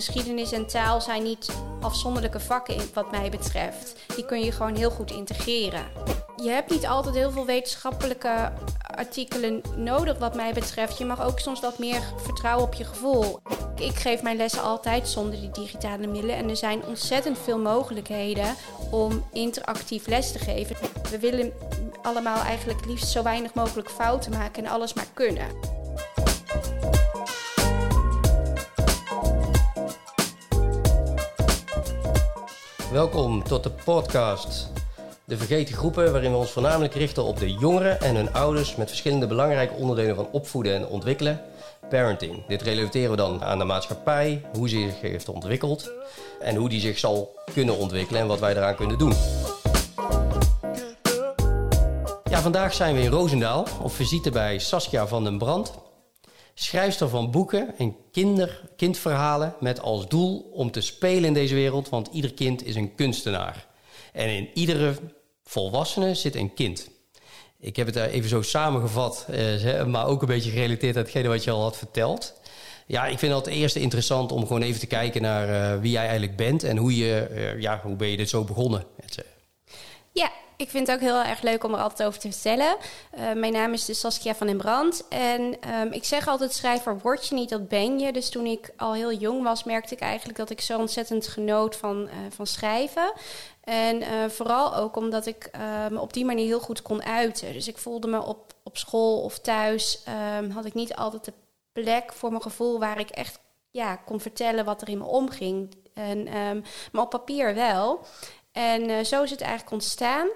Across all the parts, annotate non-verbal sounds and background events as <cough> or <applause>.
geschiedenis en taal zijn niet afzonderlijke vakken wat mij betreft. Die kun je gewoon heel goed integreren. Je hebt niet altijd heel veel wetenschappelijke artikelen nodig wat mij betreft. Je mag ook soms wat meer vertrouwen op je gevoel. Ik geef mijn lessen altijd zonder die digitale middelen. En er zijn ontzettend veel mogelijkheden om interactief les te geven. We willen allemaal eigenlijk liefst zo weinig mogelijk fouten maken en alles maar kunnen. Welkom tot de podcast De Vergeten Groepen, waarin we ons voornamelijk richten op de jongeren en hun ouders met verschillende belangrijke onderdelen van opvoeden en ontwikkelen. Parenting. Dit relateren we dan aan de maatschappij, hoe ze zich heeft ontwikkeld en hoe die zich zal kunnen ontwikkelen en wat wij eraan kunnen doen. Ja, vandaag zijn we in Roosendaal op visite bij Saskia van den Brand, schrijfster van boeken en kinder, kindverhalen met als doel om te spelen in deze wereld, want ieder kind is een kunstenaar. En in iedere volwassene zit een kind. Ik heb het even zo samengevat, eh, maar ook een beetje gerelateerd aan hetgene wat je al had verteld. Ja, ik vind het eerst interessant om gewoon even te kijken naar uh, wie jij eigenlijk bent en hoe, je, ja, hoe ben je dit zo begonnen. Ja, ik vind het ook heel erg leuk om er altijd over te vertellen. Uh, mijn naam is dus Saskia van den Brand. En um, ik zeg altijd, schrijver word je niet, dat ben je. Dus toen ik al heel jong was, merkte ik eigenlijk dat ik zo ontzettend genoot van, uh, van schrijven. En uh, vooral ook omdat ik me op die manier heel goed kon uiten. Dus ik voelde me op, op school of thuis, um, had ik niet altijd de plek voor mijn gevoel waar ik echt ja, kon vertellen wat er in me omging. En, maar op papier wel. En uh, zo is het eigenlijk ontstaan.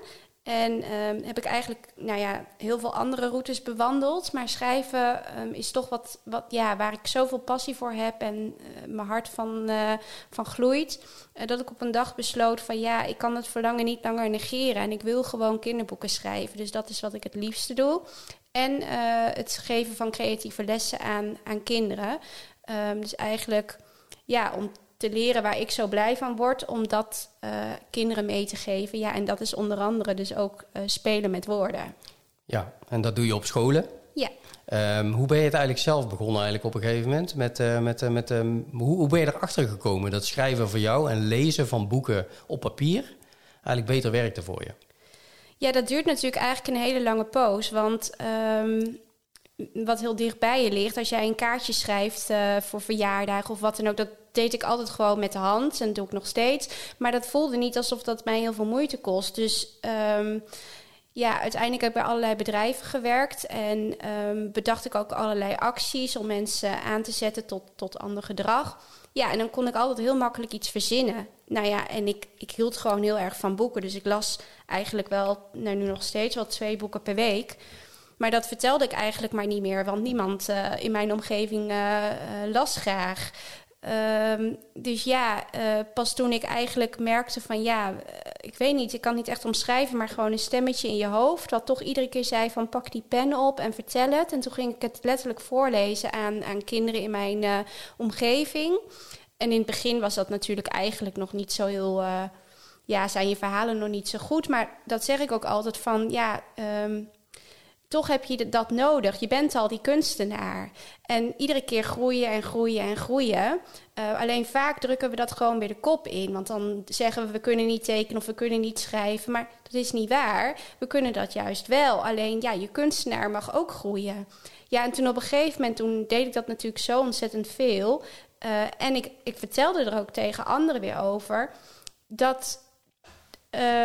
En um, heb ik eigenlijk nou ja, heel veel andere routes bewandeld. Maar schrijven um, is toch wat, wat ja, waar ik zoveel passie voor heb en uh, mijn hart van, uh, van gloeit. Dat ik op een dag besloot van ja, ik kan het verlangen niet langer negeren. En ik wil gewoon kinderboeken schrijven. Dus dat is wat ik het liefste doe. En het geven van creatieve lessen aan, aan kinderen. Um, dus eigenlijk ja, om te leren waar ik zo blij van word, om dat uh, kinderen mee te geven. Ja, en dat is onder andere dus ook uh, spelen met woorden. Ja, en dat doe je op scholen? Ja. Um, hoe ben je het eigenlijk zelf begonnen eigenlijk op een gegeven moment? Met, uh, met, met, um, hoe, hoe ben je erachter gekomen dat schrijven voor jou en lezen van boeken op papier eigenlijk beter werkte voor je? Ja, dat duurt natuurlijk eigenlijk een hele lange poos. Want um, wat heel dicht bij je ligt, als jij een kaartje schrijft uh, voor verjaardag of wat dan ook, dat deed ik altijd gewoon met de hand en doe ik nog steeds. Maar dat voelde niet alsof dat mij heel veel moeite kost. Dus um, ja, uiteindelijk heb ik bij allerlei bedrijven gewerkt en um, bedacht ik ook allerlei acties om mensen aan te zetten tot, tot ander gedrag. Ja, en dan kon ik altijd heel makkelijk iets verzinnen. Nou ja, en ik, ik hield gewoon heel erg van boeken. Dus ik las eigenlijk wel, nou nu nog steeds wel twee boeken per week. Maar dat vertelde ik eigenlijk maar niet meer, want niemand uh, in mijn omgeving uh, uh, las graag. Um, dus ja, pas toen ik eigenlijk merkte van ja, ik weet niet, ik kan niet echt omschrijven, maar gewoon een stemmetje in je hoofd, wat toch iedere keer zei van pak die pen op en vertel het. En toen ging ik het letterlijk voorlezen aan, aan kinderen in mijn omgeving. En in het begin was dat natuurlijk eigenlijk nog niet zo heel, ja, zijn je verhalen nog niet zo goed. Maar dat zeg ik ook altijd van ja. Um, toch heb je dat nodig. Je bent al die kunstenaar. En iedere keer groeien en groeien en groeien. Uh, alleen vaak drukken we dat gewoon weer de kop in. Want dan zeggen we, we kunnen niet tekenen of we kunnen niet schrijven. Maar dat is niet waar. We kunnen dat juist wel. Alleen, ja, je kunstenaar mag ook groeien. Ja, en toen op een gegeven moment, toen deed ik dat natuurlijk zo ontzettend veel. Uh, en ik, ik vertelde er ook tegen anderen weer over. Dat...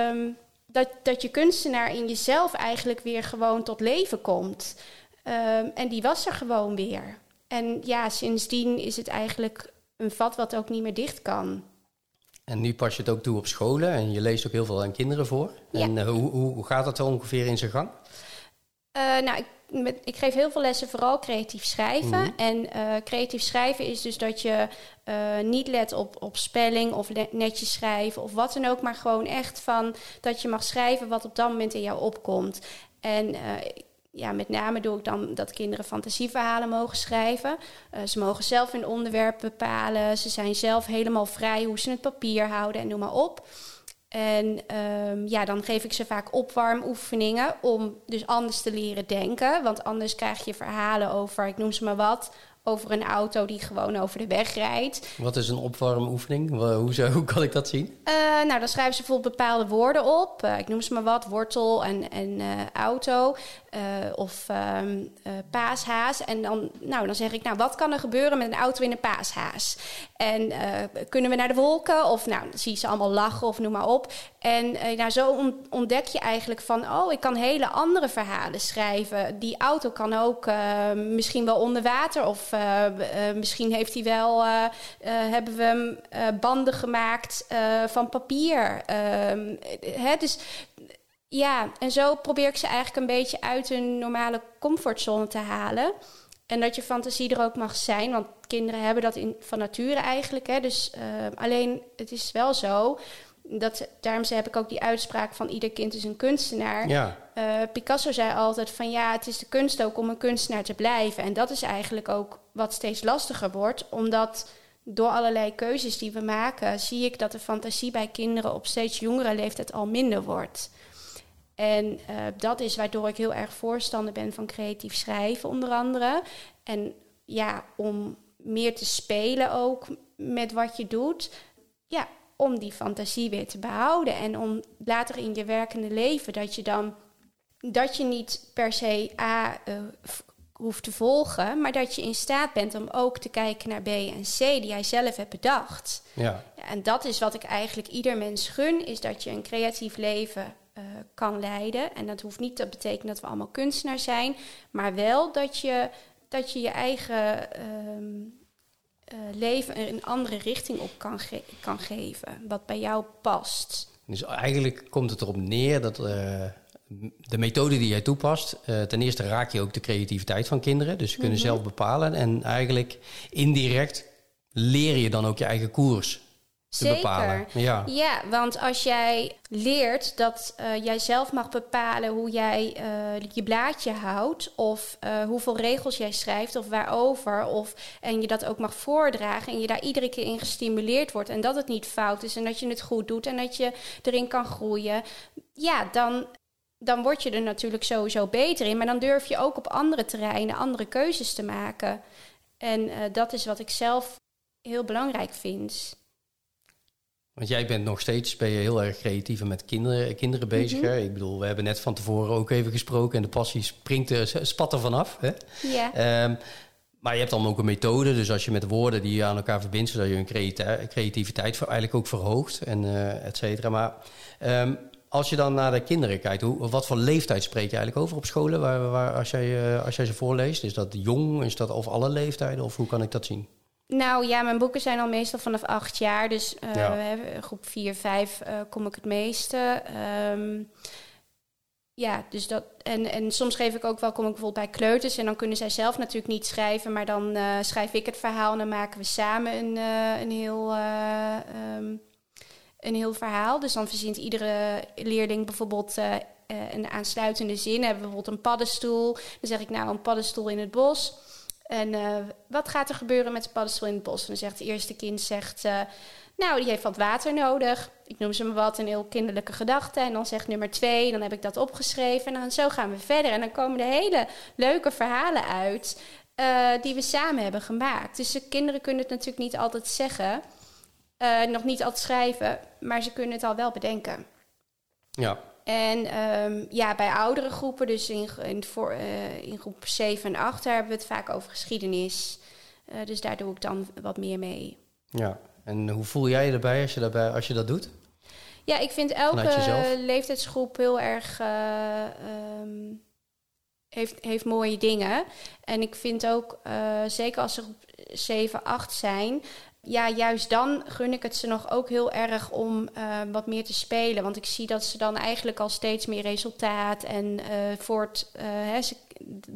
Um, dat, dat je kunstenaar in jezelf eigenlijk weer gewoon tot leven komt. Um, en die was er gewoon weer. En ja, sindsdien is het eigenlijk een vat wat ook niet meer dicht kan. En nu pas je het ook toe op scholen en je leest ook heel veel aan kinderen voor. Ja. En uh, hoe, hoe gaat dat ongeveer in zijn gang? Uh, nou, ik, met, ik, geef heel veel lessen, vooral creatief schrijven. Mm -hmm. En uh, creatief schrijven is dus dat je uh, niet let op, op spelling of netjes schrijven of wat dan ook, maar gewoon echt van dat je mag schrijven wat op dat moment in jou opkomt. En uh, ja, met name doe ik dan dat kinderen fantasieverhalen mogen schrijven. Uh, ze mogen zelf een onderwerp bepalen. Ze zijn zelf helemaal vrij hoe ze het papier houden en noem maar op. En um, ja, dan geef ik ze vaak opwarmoefeningen om dus anders te leren denken. Want anders krijg je verhalen over, ik noem ze maar wat, over een auto die gewoon over de weg rijdt. Wat is een opwarmoefening? <laughs> Hoe, kan ik dat zien? Uh, nou, dan schrijven ze bijvoorbeeld bepaalde woorden op. Uh, ik noem ze maar wat, wortel en, en uh, auto. Of um, paashaas. En dan, nou, dan zeg ik, nou, wat kan er gebeuren met een auto in een paashaas? En kunnen we naar de wolken? Of nou, dan zie je ze allemaal lachen of noem maar op. En nou, zo ontdek je eigenlijk van, oh, ik kan hele andere verhalen schrijven. Die auto kan ook misschien wel onder water of misschien heeft hij wel, hebben we hem banden gemaakt van papier. Ehm, hè, dus ja, en zo probeer ik ze eigenlijk een beetje uit hun normale comfortzone te halen. En dat je fantasie er ook mag zijn, want kinderen hebben dat in, van nature eigenlijk. Hè. Dus alleen, het is wel zo dat, daarom heb ik ook die uitspraak van ieder kind is een kunstenaar. Ja. Uh, Picasso zei altijd van ja, het is de kunst ook om een kunstenaar te blijven. En dat is eigenlijk ook wat steeds lastiger wordt, omdat door allerlei keuzes die we maken, zie ik dat de fantasie bij kinderen op steeds jongere leeftijd al minder wordt. En uh, dat is waardoor ik heel erg voorstander ben van creatief schrijven, onder andere. En ja, om meer te spelen ook met wat je doet. Ja, om die fantasie weer te behouden. En om later in je werkende leven dat je dan dat je niet per se A uh, hoeft te volgen, maar dat je in staat bent om ook te kijken naar B en C die jij zelf hebt bedacht. Ja. ja en dat is wat ik eigenlijk ieder mens gun, is dat je een creatief leven kan leiden. En dat hoeft niet te betekenen dat we allemaal kunstenaar zijn, maar wel dat je dat je, je eigen uh, uh, leven een andere richting op kan, ge kan geven, wat bij jou past. Dus eigenlijk komt het erop neer dat uh, de methode die jij toepast, uh, ten eerste raak je ook de creativiteit van kinderen, dus ze kunnen mm -hmm. zelf bepalen en eigenlijk indirect leer je dan ook je eigen koers Zeker. Ja. ja, want als jij leert dat uh, jij zelf mag bepalen hoe jij uh, je blaadje houdt, of uh, hoeveel regels jij schrijft, of waarover, of, en je dat ook mag voordragen en je daar iedere keer in gestimuleerd wordt en dat het niet fout is en dat je het goed doet en dat je erin kan groeien, ja, dan, dan word je er natuurlijk sowieso beter in. Maar dan durf je ook op andere terreinen andere keuzes te maken. En dat is wat ik zelf heel belangrijk vind. Want jij bent nog steeds ben je heel erg creatief en met kinderen, kinderen bezig. hè? Ik bedoel, we hebben net van tevoren ook even gesproken en de passie springt er, spat er vanaf. Hè? Ja. Um, maar je hebt dan ook een methode, dus als je met woorden die je aan elkaar verbindt, zodat je een creativiteit eigenlijk ook verhoogt en uh, et cetera. Maar um, als je dan naar de kinderen kijkt, hoe, wat voor leeftijd spreek je eigenlijk over op scholen waar, waar, als, jij, uh, als jij ze voorleest? Is dat jong, is dat of alle leeftijden of hoe kan ik dat zien? Nou ja, mijn boeken zijn al meestal vanaf acht jaar. Dus uh, ja. groep vier, vijf uh, kom ik het meeste. Um, ja, dus dat. En, en soms geef ik ook wel, kom ik bijvoorbeeld bij kleuters. En dan kunnen zij zelf natuurlijk niet schrijven. Maar dan uh, schrijf ik het verhaal en dan maken we samen een, een heel. Um, een heel verhaal. Dus dan verzint iedere leerling bijvoorbeeld een aansluitende zin. Hebben we bijvoorbeeld een paddenstoel. Dan zeg ik nou een paddenstoel in het bos. En uh, wat gaat er gebeuren met de paddenstoel in het bos? En dan zegt het eerste kind, zegt, uh, nou, die heeft wat water nodig. Ik noem ze maar wat, een heel kinderlijke gedachte. En dan zegt nummer twee, dan heb ik dat opgeschreven. En dan zo gaan we verder. En dan komen er hele leuke verhalen uit uh, die we samen hebben gemaakt. Dus de kinderen kunnen het natuurlijk niet altijd zeggen, nog niet altijd schrijven, maar ze kunnen het al wel bedenken. Ja, en um, ja, bij oudere groepen, dus in, in, voor, uh, in groep 7 en 8, hebben we het vaak over geschiedenis. Uh, dus daar doe ik dan wat meer mee. Ja, en hoe voel jij je erbij als je, daarbij, als je dat doet? Ja, ik vind elke leeftijdsgroep heel erg. Uh, um, heeft, heeft mooie dingen. En ik vind ook, zeker als ze groep 7, 8 zijn, ja, juist dan gun ik het ze nog ook heel erg om uh, wat meer te spelen. Want ik zie dat ze dan eigenlijk al steeds meer resultaat en uh, voor het, uh, hè, het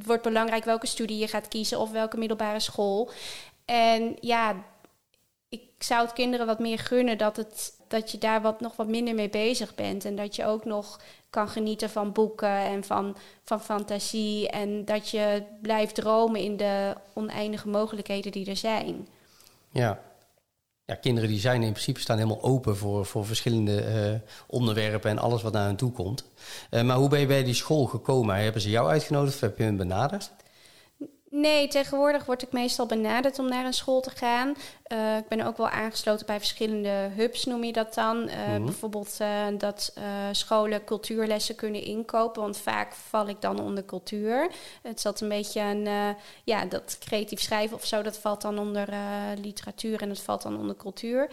wordt belangrijk welke studie je gaat kiezen of welke middelbare school. En ja, ik zou het kinderen wat meer gunnen dat, het, dat je daar wat, nog wat minder mee bezig bent. En dat je ook nog kan genieten van boeken en van, van fantasie. En dat je blijft dromen in de oneindige mogelijkheden die er zijn. Ja, ja, kinderen die zijn in principe staan helemaal open voor, voor verschillende uh, onderwerpen en alles wat naar hen toe komt. Uh, maar hoe ben je bij die school gekomen? Hebben ze jou uitgenodigd of heb je hen benaderd? Nee, tegenwoordig word ik meestal benaderd om naar een school te gaan. Uh, ik ben ook wel aangesloten bij verschillende hubs, noem je dat dan. Uh, mm. Bijvoorbeeld uh, dat scholen cultuurlessen kunnen inkopen, want vaak val ik dan onder cultuur. Het zat een beetje aan, ja, dat creatief schrijven of zo, dat valt dan onder literatuur en dat valt dan onder cultuur.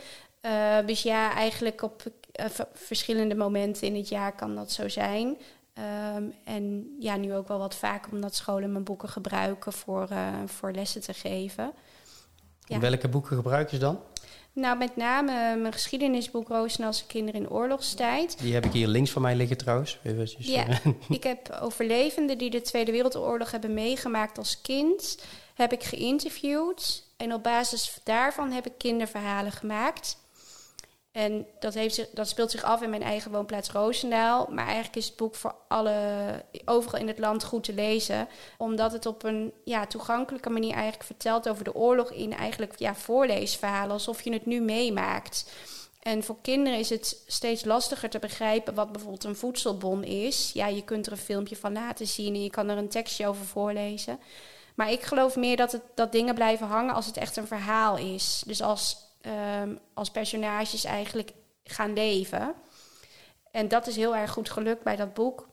dus ja, eigenlijk op verschillende momenten in het jaar kan dat zo zijn. Um, en ja, nu ook wel wat vaker omdat scholen mijn boeken gebruiken voor, uh, voor lessen te geven. Ja. Welke boeken gebruik je dan? Nou, met name mijn geschiedenisboek Roosnelse Kinderen in Oorlogstijd. Die heb ik hier links van mij liggen trouwens. Eventjes. Ja, <laughs> ik heb overlevenden die de Tweede Wereldoorlog hebben meegemaakt als kind... heb ik geïnterviewd. En op basis daarvan heb ik kinderverhalen gemaakt... En dat, heeft dat speelt zich af in mijn eigen woonplaats Roosendaal. Maar eigenlijk is het boek voor alle, overal in het land goed te lezen. Omdat het op een ja, toegankelijke manier eigenlijk vertelt over de oorlog in eigenlijk ja, voorleesverhalen. Alsof je het nu meemaakt. En voor kinderen is het steeds lastiger te begrijpen wat bijvoorbeeld een voedselbon is. Ja, je kunt er een filmpje van laten zien en je kan er een tekstje over voorlezen. Maar ik geloof meer dat, het, dat dingen blijven hangen als het echt een verhaal is. Dus als um, als personages eigenlijk gaan leven. En dat is heel erg goed gelukt bij dat boek.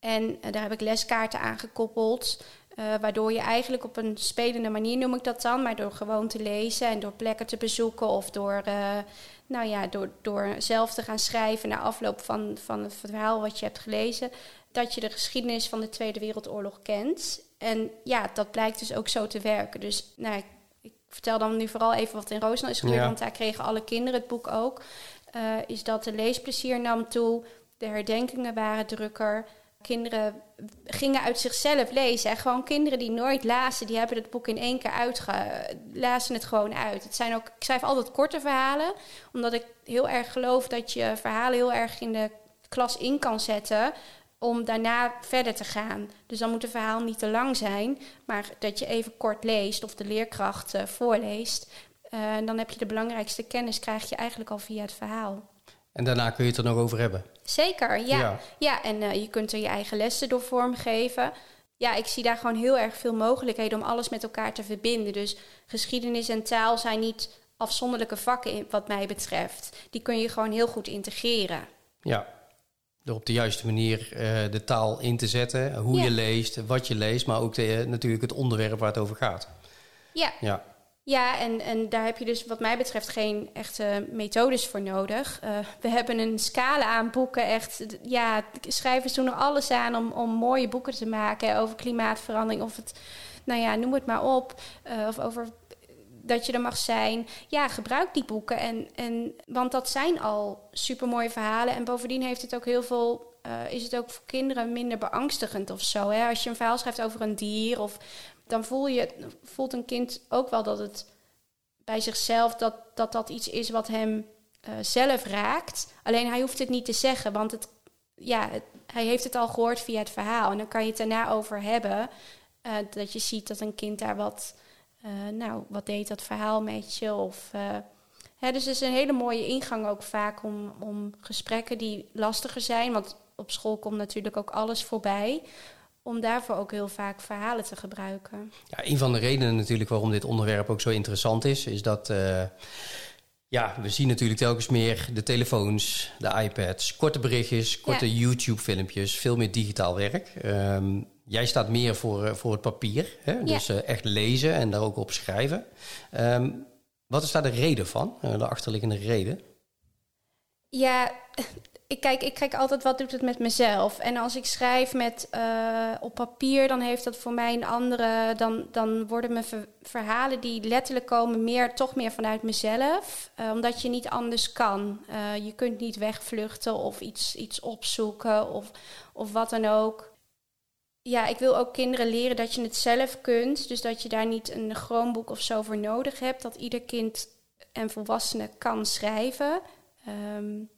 En uh, daar heb ik leskaarten aan gekoppeld. Uh, waardoor je eigenlijk op een spelende manier, noem ik dat dan, maar door gewoon te lezen en door plekken te bezoeken of door, uh, nou ja, door, door zelf te gaan schrijven na afloop van, van het verhaal wat je hebt gelezen, dat je de geschiedenis van de Tweede Wereldoorlog kent. En ja, dat blijkt dus ook zo te werken. Dus nou, vertel dan nu vooral even wat in Roosendaal is gebeurd, want daar kregen alle kinderen het boek ook. Uh, is dat de leesplezier nam toe, de herdenkingen waren drukker. Kinderen gingen uit zichzelf lezen. En gewoon kinderen die nooit lazen, die hebben het boek in één keer uitge... lazen het gewoon uit. Het zijn ook, ik schrijf altijd korte verhalen, omdat ik heel erg geloof dat je verhalen heel erg in de klas in kan zetten om daarna verder te gaan. Dus dan moet het verhaal niet te lang zijn, maar dat je even kort leest of de leerkracht uh, voorleest. Uh, dan heb je de belangrijkste kennis, krijg je eigenlijk al via het verhaal. En daarna kun je het er nog over hebben. Zeker, ja. Ja, en uh, je kunt er je eigen lessen door vormgeven. Ja, ik zie daar gewoon heel erg veel mogelijkheden om alles met elkaar te verbinden. Dus geschiedenis en taal zijn niet afzonderlijke vakken, wat mij betreft. Die kun je gewoon heel goed integreren. Ja, door op de juiste manier uh, de taal in te zetten. Hoe je leest, wat je leest, maar ook de, natuurlijk het onderwerp waar het over gaat. Ja. Ja, ja en, en daar heb je dus wat mij betreft geen echte methodes voor nodig. Uh, we hebben een scala aan boeken. Echt, ja, schrijvers doen er alles aan om, om mooie boeken te maken over klimaatverandering. Of het, nou ja, noem het maar op. Uh, of over dat je er mag zijn. Ja, gebruik die boeken. En, en, want dat zijn al supermooie verhalen. En bovendien heeft het ook heel veel. Uh, is het ook voor kinderen minder beangstigend of zo. Hè? Als je een verhaal schrijft over een dier, of, dan voel je, voelt een kind ook wel dat het bij zichzelf dat dat, dat iets is wat hem uh, zelf raakt. Alleen hij hoeft het niet te zeggen, want het, ja, hij heeft het al gehoord via het verhaal. En dan kan je het daarna over hebben. Uh, dat je ziet dat een kind daar wat nou, wat deed dat verhaal met je? Of, uh, hè, dus het is een hele mooie ingang ook vaak om, om gesprekken die lastiger zijn. Want op school komt natuurlijk ook alles voorbij. Om daarvoor ook heel vaak verhalen te gebruiken. Ja, een van de redenen natuurlijk waarom dit onderwerp ook zo interessant is, is dat. Uh, ja, we zien natuurlijk telkens meer de telefoons, de iPads, korte berichtjes, korte YouTube-filmpjes, veel meer digitaal werk. Um, Jij staat meer voor, eh, voor het papier, hè? dus uh, echt lezen en daar ook op schrijven. Um, wat is daar de reden van, uh, de achterliggende reden? Ja, <laughs> ik kijk, ik kijk altijd wat doet het met mezelf. En als ik schrijf met, uh, op papier, dan heeft dat voor mij een andere. Dan, dan worden mijn ver verhalen die letterlijk komen meer, toch meer vanuit mezelf. Uh, omdat je niet anders kan. Uh, je kunt niet wegvluchten of iets, iets opzoeken of, of wat dan ook ja, ik wil ook kinderen leren dat je het zelf kunt. Dus dat je daar niet een Chromebook of zo voor nodig hebt. Dat ieder kind en volwassene kan schrijven. Um,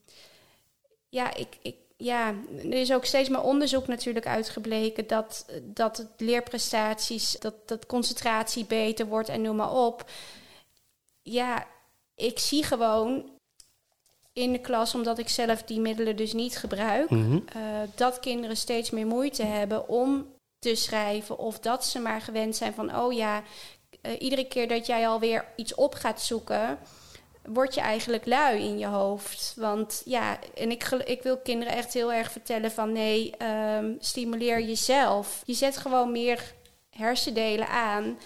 ja, ik, ik, ja, er is ook steeds meer onderzoek natuurlijk uitgebleken dat, dat het leerprestaties, dat, dat concentratie beter wordt en noem maar op. Ja, ik zie gewoon in de klas, omdat ik zelf die middelen dus niet gebruik, mm dat kinderen steeds meer moeite hebben om te schrijven. Of dat ze maar gewend zijn van, oh ja, uh, iedere keer dat jij alweer iets op gaat zoeken, word je eigenlijk lui in je hoofd. Want ja, en ik, ik wil kinderen echt heel erg vertellen van nee, um, stimuleer jezelf. Je zet gewoon meer hersendelen aan.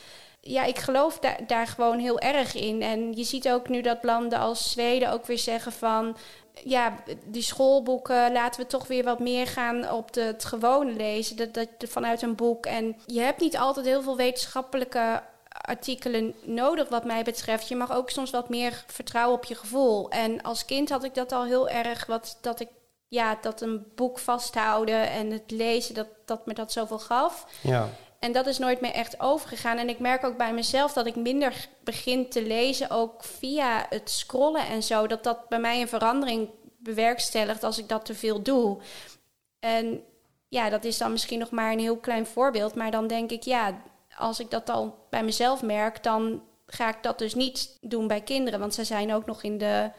Ja, ik geloof da daar gewoon heel erg in. En je ziet ook nu dat landen als Zweden ook weer zeggen van ja, die schoolboeken laten we toch weer wat meer gaan op de, het gewone lezen. Dat, dat, vanuit een boek. En je hebt niet altijd heel veel wetenschappelijke artikelen nodig, wat mij betreft. Je mag ook soms wat meer vertrouwen op je gevoel. En als kind had ik dat al heel erg, wat, dat ik ja, dat een boek vasthouden en het lezen, dat, dat me dat zoveel gaf. Ja. En dat is nooit meer echt overgegaan. En ik merk ook bij mezelf dat ik minder begin te lezen, ook via het scrollen en zo. Dat dat bij mij een verandering bewerkstelligt als ik dat te veel doe. En ja, dat is dan misschien nog maar een heel klein voorbeeld. Maar dan denk ik, ja, als ik dat al bij mezelf merk, dan ga ik dat dus niet doen bij kinderen. Want zij zijn ook nog in de,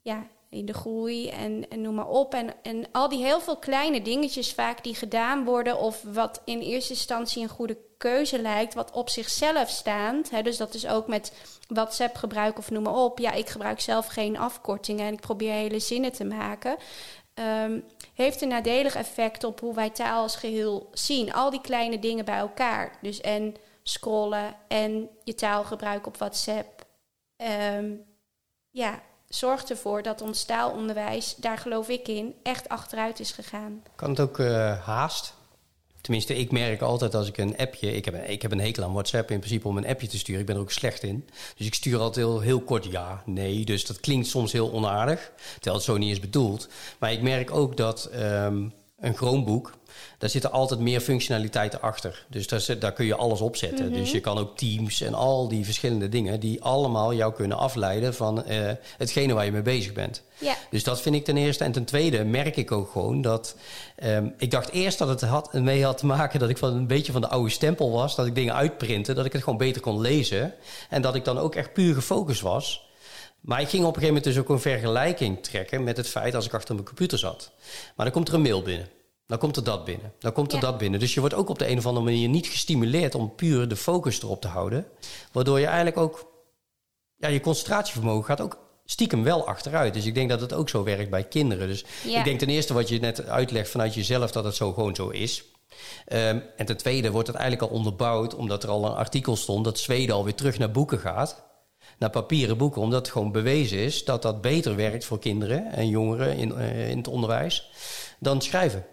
ja, in de groei en, en noem maar op. En, en al die heel veel kleine dingetjes vaak die gedaan worden... of wat in eerste instantie een goede keuze lijkt... wat op zichzelf staand. Hè, dus dat is ook met WhatsApp gebruik of noem maar op. Ja, ik gebruik zelf geen afkortingen en ik probeer hele zinnen te maken... Um, heeft een nadelig effect op hoe wij taal als geheel zien. Al die kleine dingen bij elkaar. Dus en scrollen en je taalgebruik op WhatsApp. Um, ja, zorgt ervoor dat ons taalonderwijs, daar geloof ik in, echt achteruit is gegaan. Kan het ook uh, haast? Tenminste, ik merk altijd als ik een appje... Ik heb, een, ik heb een hekel aan WhatsApp in principe om een appje te sturen. Ik ben er ook slecht in. Dus ik stuur altijd heel, heel kort ja, nee. Dus dat klinkt soms heel onaardig. Terwijl het zo niet is bedoeld. Maar ik merk ook dat um, een Chromebook daar zitten altijd meer functionaliteiten achter. Dus daar, daar kun je alles op zetten. Dus je kan ook Teams en al die verschillende dingen... die allemaal jou kunnen afleiden van uh, hetgene waar je mee bezig bent. Dus dat vind ik ten eerste. En ten tweede merk ik ook gewoon dat... Um, ik dacht eerst dat het had, mee had te maken dat ik van een beetje van de oude stempel was. Dat ik dingen uitprintte, dat ik het gewoon beter kon lezen. En dat ik dan ook echt puur gefocust was... Maar ik ging op een gegeven moment dus ook een vergelijking trekken met het feit als ik achter mijn computer zat. Maar dan komt er een mail binnen. Dan komt er dat binnen. Dan komt er dat binnen. Dus je wordt ook op de een of andere manier niet gestimuleerd om puur de focus erop te houden. Waardoor je eigenlijk ook. Ja, je concentratievermogen gaat ook stiekem wel achteruit. Dus ik denk dat het ook zo werkt bij kinderen. Dus ik denk ten eerste wat je net uitlegt vanuit jezelf dat het zo gewoon zo is. Um, en ten tweede wordt het eigenlijk al onderbouwd, omdat er al een artikel stond dat Zweden alweer terug naar boeken gaat. Naar papieren boeken, omdat het gewoon bewezen is dat dat beter werkt voor kinderen en jongeren in, uh, in het onderwijs dan schrijven.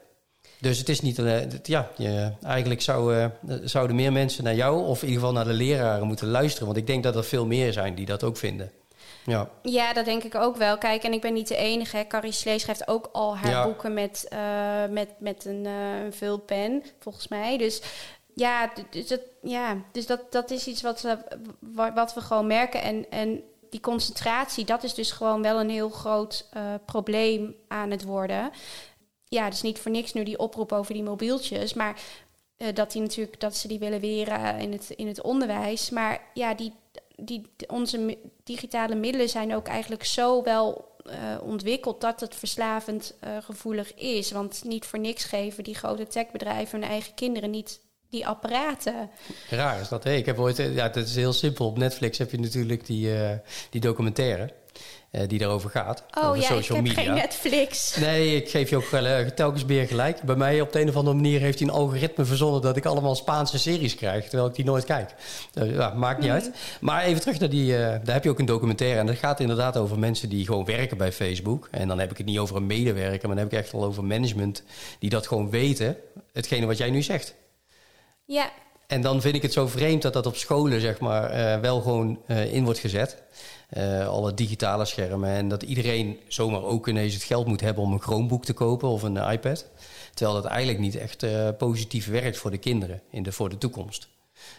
Dus het is niet, uh, ja, je, eigenlijk zou, uh, zouden meer mensen naar jou of in ieder geval naar de leraren moeten luisteren. Want ik denk dat er veel meer zijn die dat ook vinden. Ja. ja, dat denk ik ook wel. Kijk, en ik ben niet de enige. Hè. Carrie Slee schrijft ook al haar ja. boeken met, uh, met, met een, een vulpen, volgens mij. Dus ja, dus dat, ja, dus dat, dat is iets wat, wat we gewoon merken. En, en die concentratie, dat is dus gewoon wel een heel groot probleem aan het worden ja, dus niet voor niks nu die oproep over die mobieltjes. Maar uh, dat die natuurlijk dat ze die willen weren in het, in het onderwijs. Maar ja, die, die, onze digitale middelen zijn ook eigenlijk zo wel uh, ontwikkeld dat het verslavend gevoelig is. Want niet voor niks geven die grote techbedrijven hun eigen kinderen niet die apparaten. Raar is dat. Hey, ik heb ooit, ja, het is heel simpel. Op Netflix heb je natuurlijk die, die documentaire. Uh, die daarover gaat. Oh over ja, social ik media. heb geen Netflix. Nee, ik geef je ook uh, telkens meer gelijk. Bij mij op de een of andere manier heeft hij een algoritme verzonnen... dat ik allemaal Spaanse series krijg, terwijl ik die nooit kijk. Uh, ja, maakt niet mm. uit. Maar even terug naar die... daar heb je ook een documentaire. En dat gaat inderdaad over mensen die gewoon werken bij Facebook. En dan heb ik het niet over een medewerker... maar dan heb ik echt al over management... die dat gewoon weten. Hetgene wat jij nu zegt. Ja. En dan vind ik het zo vreemd dat dat op scholen zeg maar, wel gewoon in wordt gezet uh, alle digitale schermen. En dat iedereen zomaar ook ineens het geld moet hebben om een Chromebook te kopen of een iPad. Terwijl dat eigenlijk niet echt uh, positief werkt voor de kinderen in de, voor de toekomst.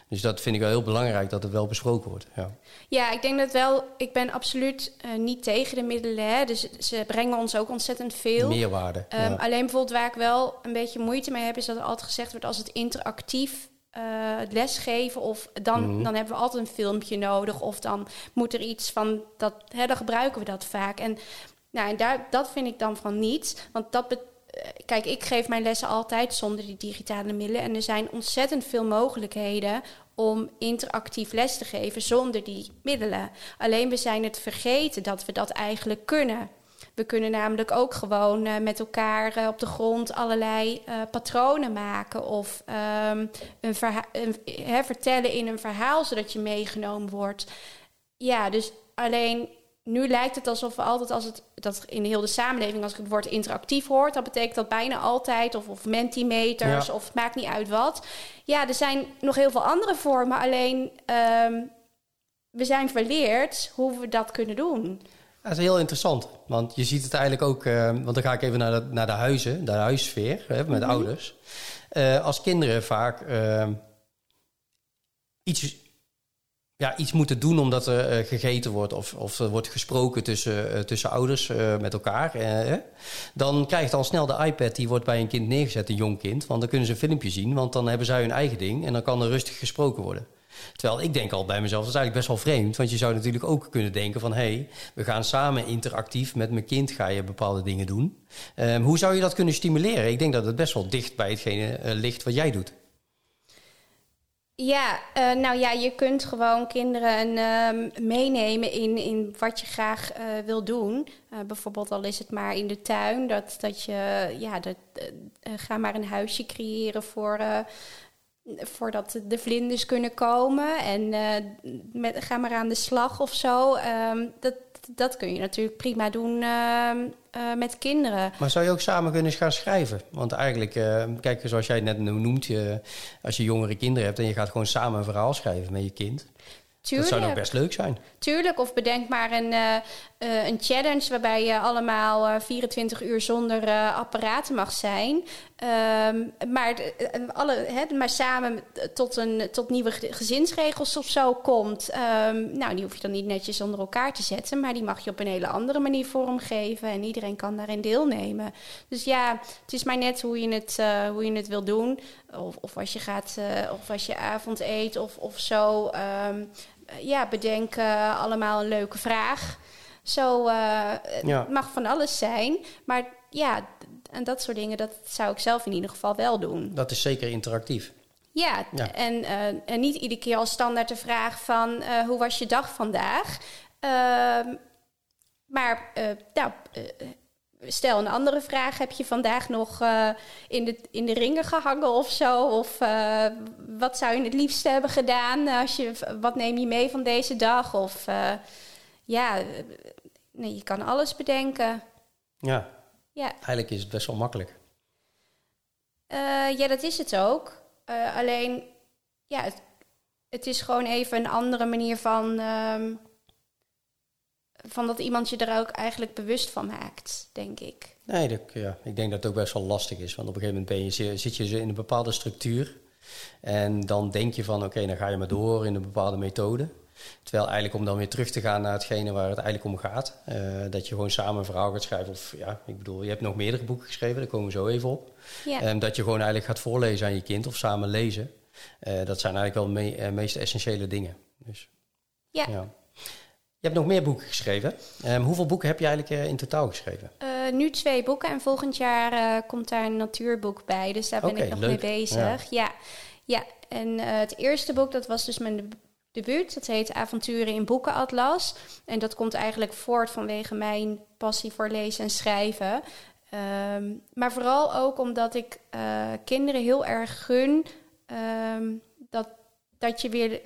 Dus dat vind ik wel heel belangrijk dat het wel besproken wordt. Ja, ja ik denk dat wel. Ik ben absoluut uh, niet tegen de middelen. Hè. Dus ze brengen ons ook ontzettend veel. Meerwaarde. Um, ja. Alleen bijvoorbeeld waar ik wel een beetje moeite mee heb, is dat er altijd gezegd wordt als het interactief uh, lesgeven of dan, mm. dan hebben we altijd een filmpje nodig of dan moet er iets van dat hè, dan gebruiken we dat vaak en nou en daar dat vind ik dan van niet want dat kijk, ik geef mijn lessen altijd zonder die digitale middelen. En er zijn ontzettend veel mogelijkheden om interactief les te geven zonder die middelen. Alleen we zijn het vergeten dat we dat eigenlijk kunnen. We kunnen namelijk ook gewoon uh, met elkaar uh, op de grond allerlei uh, patronen maken of um, een een, vertellen in een verhaal zodat je meegenomen wordt. Ja, dus alleen nu lijkt het alsof we altijd als het dat in heel de samenleving als ik het woord interactief hoort, dat betekent dat bijna altijd of, of mentimeters ja. of het maakt niet uit wat. Ja, er zijn nog heel veel andere vormen, alleen um, we zijn verleerd hoe we dat kunnen doen. Dat is heel interessant, want je ziet het eigenlijk ook, uh, want dan ga ik even naar de, naar de huizen, naar de huissfeer hè, met mm -hmm. ouders. Uh, als kinderen vaak uh, iets ja, iets moeten doen omdat er uh, gegeten wordt of, of er wordt gesproken tussen, tussen ouders met elkaar. dan krijgt al snel de iPad, die wordt bij een kind neergezet, een jong kind. Want dan kunnen ze een filmpje zien, want dan hebben zij hun eigen ding en dan kan er rustig gesproken worden. Terwijl ik denk al bij mezelf, dat is eigenlijk best wel vreemd. Want je zou natuurlijk ook kunnen denken van... hé, hey, we gaan samen interactief met mijn kind ga je bepaalde dingen doen. Um, hoe zou je dat kunnen stimuleren? Ik denk dat het best wel dicht bij hetgene ligt wat jij doet. Ja, uh, nou ja, je kunt gewoon kinderen uh, meenemen in, in wat je graag uh, wil doen. Bijvoorbeeld al is het maar in de tuin, dat, dat je, ja, dat, ga maar een huisje creëren voor, voordat de vlinders kunnen komen. En met, ga maar aan de slag of zo. Um, dat, dat kun je natuurlijk prima doen uh, uh, met kinderen. Maar zou je ook samen kunnen gaan schrijven? Want eigenlijk, uh, kijk, zoals jij het net noemt, je, als je jongere kinderen hebt en je gaat gewoon samen een verhaal schrijven met je kind. Tuurlijk. Dat zou nog best leuk zijn. Tuurlijk, of bedenk maar een, uh, uh, een challenge waarbij je allemaal uh, 24 uur zonder apparaten mag zijn. Um, maar, alle, maar samen tot, een, tot nieuwe gezinsregels of zo komt. Um, nou, die hoef je dan niet netjes onder elkaar te zetten, maar die mag je op een hele andere manier vormgeven. En iedereen kan daarin deelnemen. Dus ja, het is maar net hoe je het, hoe je het wil doen. Of, of als je gaat, of als je avond eet of, of zo. Um, ja, bedenken allemaal een leuke vraag. Zo ja. mag van alles zijn. Maar ja, en dat soort dingen, dat zou ik zelf in ieder geval wel doen. Dat is zeker interactief. Ja, ja. En, uh, en niet iedere keer als standaard de vraag van uh, hoe was je dag vandaag? Uh, maar nou, stel een andere vraag. Heb je vandaag nog uh, in, de, in de ringen gehangen of zo? Of uh, wat zou je het liefst hebben gedaan? Als je, wat neem je mee van deze dag? Of uh, ja, nee, je kan alles bedenken. Ja. ja, eigenlijk is het best wel makkelijk. ja, dat is het ook. alleen, ja, het, het, is gewoon even een andere manier van... Um, van dat iemand je er ook eigenlijk bewust van maakt, denk ik. Nee, dat, ja, ik denk dat het ook best wel lastig is. Want op een gegeven moment ben je, zit je in een bepaalde structuur. En dan denk je van, oké, okay, dan ga je maar door in een bepaalde methode. Terwijl eigenlijk om dan weer terug te gaan naar hetgene waar het eigenlijk om gaat. Uh, dat je gewoon samen een verhaal gaat schrijven. Of ja, ik bedoel, je hebt nog meerdere boeken geschreven, daar komen we zo even op. Ja. Um, dat je gewoon eigenlijk gaat voorlezen aan je kind of samen lezen. Uh, dat zijn eigenlijk wel de me uh, meest essentiële dingen. Dus, ja. ja. Je hebt nog meer boeken geschreven. Um, hoeveel boeken heb je eigenlijk uh, in totaal geschreven? Uh, nu twee boeken en volgend jaar uh, komt daar een natuurboek bij. Dus daar ben okay, ik nog leuk. mee bezig. Ja, ja. ja. en het eerste boek, dat was dus mijn debuut. Dat heet Avonturen in Boekenatlas. En dat komt eigenlijk voort vanwege mijn passie voor lezen en schrijven. Um, maar vooral ook omdat ik kinderen heel erg gun um, dat, dat je weer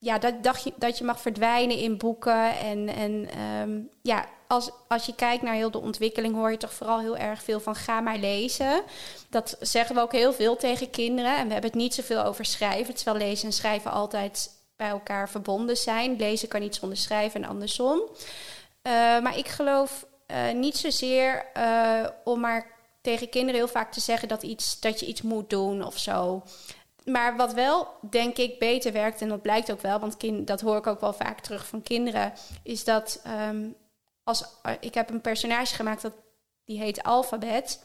ja, dat, dat, je, dat je mag verdwijnen in boeken. En, en um, ja, als, als je kijkt naar heel de ontwikkeling, hoor je toch vooral heel erg veel van ga maar lezen. Dat zeggen we ook heel veel tegen kinderen. En we hebben het niet zoveel over schrijven, terwijl lezen en schrijven altijd bij elkaar verbonden zijn. Lezen kan niet zonder schrijven en andersom. Uh, maar ik geloof uh, niet zozeer uh, om maar tegen kinderen heel vaak te zeggen dat, iets, dat je iets moet doen of zo maar wat wel, denk ik, beter werkt, en dat blijkt ook wel, want kind, dat hoor ik ook wel vaak terug van kinderen, is dat um, als ik heb een personage gemaakt dat die heet Alphabet.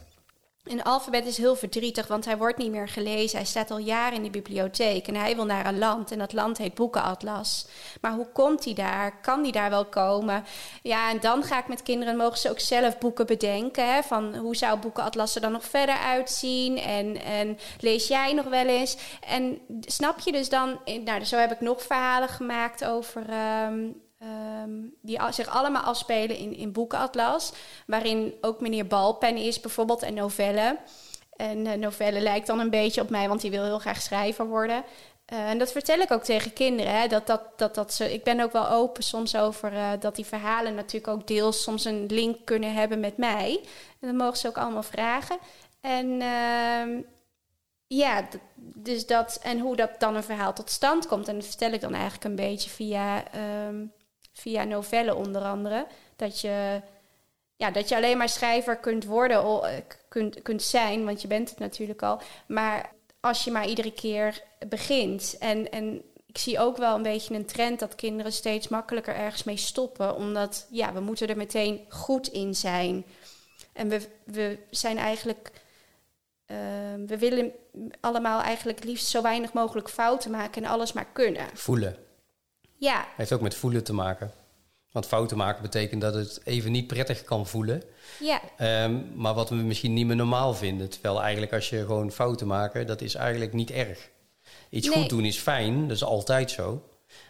Een alfabet is heel verdrietig, want hij wordt niet meer gelezen. Hij staat al jaren in de bibliotheek en hij wil naar een land. En dat land heet Boekenatlas. Maar hoe komt hij daar? Kan hij daar wel komen? Ja, en dan ga ik met kinderen, mogen ze ook zelf boeken bedenken. Hè, van hoe zou Boekenatlas er dan nog verder uitzien? En, en lees jij nog wel eens? En snap je dus dan... Nou, zo heb ik nog verhalen gemaakt over... Ehm, Ehm, die zich allemaal afspelen in, in Boekenatlas. Waarin ook meneer Balpen is bijvoorbeeld en novelle. En uh, novelle lijkt dan een beetje op mij, want die wil heel graag schrijver worden. Uh, en dat vertel ik ook tegen kinderen. Hè, dat, dat, dat, dat ze, ik ben ook wel open soms over uh, dat die verhalen natuurlijk ook deels soms een link kunnen hebben met mij. En dat mogen ze ook allemaal vragen. En ehm, ja, dus dat, en hoe dat dan een verhaal tot stand komt. En dat vertel ik dan eigenlijk een beetje via um, via novellen onder andere. Dat je, ja, dat je alleen maar schrijver kunt worden, eh, kunt, kunt zijn, want je bent het natuurlijk al. Maar als je maar iedere keer begint. En, en ik zie ook wel een beetje een trend dat kinderen steeds makkelijker ergens mee stoppen. Omdat ja, we moeten er meteen goed in zijn. En we, we zijn eigenlijk. Uh, we willen allemaal eigenlijk liefst zo weinig mogelijk fouten maken en alles maar kunnen. Voelen. Ja. Heeft ook met voelen te maken. Want fouten maken betekent dat het even niet prettig kan voelen. Ja. Um, maar wat we misschien niet meer normaal vinden. Terwijl eigenlijk als je gewoon fouten maakt, dat is eigenlijk niet erg. Iets goed doen is fijn, dat is altijd zo.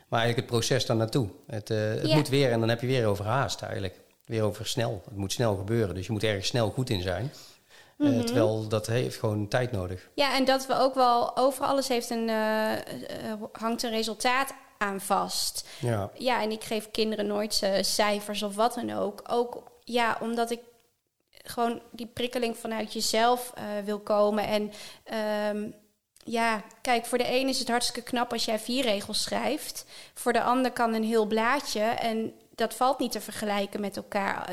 Maar eigenlijk het proces daar naartoe. Het, uh, het moet weer en dan heb je weer over haast eigenlijk. Weer over snel. Het moet snel gebeuren. Dus je moet ergens snel goed in zijn. Mm -hmm. uh, terwijl dat heeft gewoon tijd nodig. Ja, en dat we ook wel over alles heeft een, uh, hangt een resultaat aan vast. Ja. ja, en ik geef kinderen nooit uh, cijfers of wat dan ook. Ook ja, omdat ik gewoon die prikkeling vanuit jezelf uh, wil komen. En um, ja, kijk, voor de een is het hartstikke knap als jij vier regels schrijft. Voor de ander kan een heel blaadje. En dat valt niet te vergelijken met elkaar.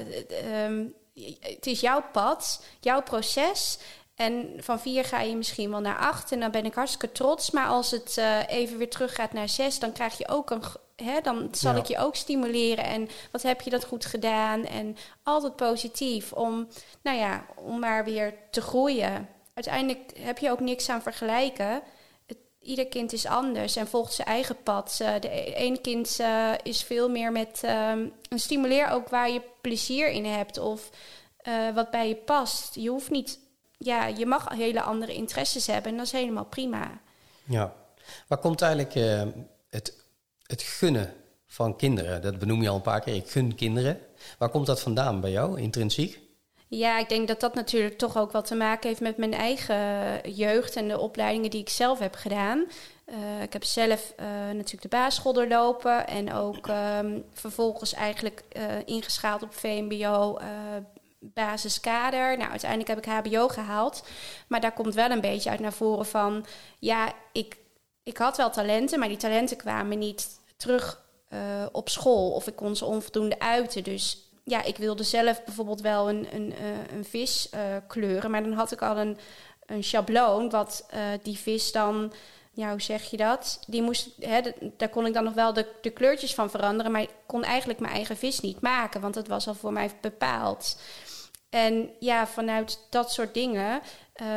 Um, het is jouw pad, jouw proces. En van vier ga je misschien wel naar acht. En dan ben ik hartstikke trots. Maar als het uh, even weer terug gaat naar zes, dan krijg je ook een. Hè, dan zal ja. ik je ook stimuleren. En wat heb je dat goed gedaan? En altijd positief om, nou ja, om maar weer te groeien. Uiteindelijk heb je ook niks aan vergelijken. Het, ieder kind is anders en volgt zijn eigen pad. Uh, de een kind uh, is veel meer met. Um, stimuleer ook waar je plezier in hebt of wat bij je past. Je hoeft niet ja, je mag hele andere interesses hebben en dat is helemaal prima. Ja, waar komt eigenlijk uh, het, het gunnen van kinderen? Dat benoem je al een paar keer. Ik gun kinderen. Waar komt dat vandaan bij jou, intrinsiek? Ja, ik denk dat dat natuurlijk toch ook wat te maken heeft met mijn eigen jeugd en de opleidingen die ik zelf heb gedaan. Uh, ik heb zelf uh, natuurlijk de basisschool doorlopen en ook um, vervolgens eigenlijk uh, ingeschaald op VMBO, basiskader. Nou, uiteindelijk heb ik HBO gehaald. Maar daar komt wel een beetje uit naar voren van... ja, ik, ik had wel talenten, maar die talenten kwamen niet terug uh, op school. Of ik kon ze onvoldoende uiten. Dus ja, ik wilde zelf bijvoorbeeld wel een, een, uh, een vis uh, kleuren. Maar dan had ik al een, een schabloon wat die vis dan ja, hoe zeg je dat? Die moest, hè, daar kon ik dan nog wel de, de kleurtjes van veranderen, maar ik kon eigenlijk mijn eigen vis niet maken, want het was al voor mij bepaald. En ja, vanuit dat soort dingen.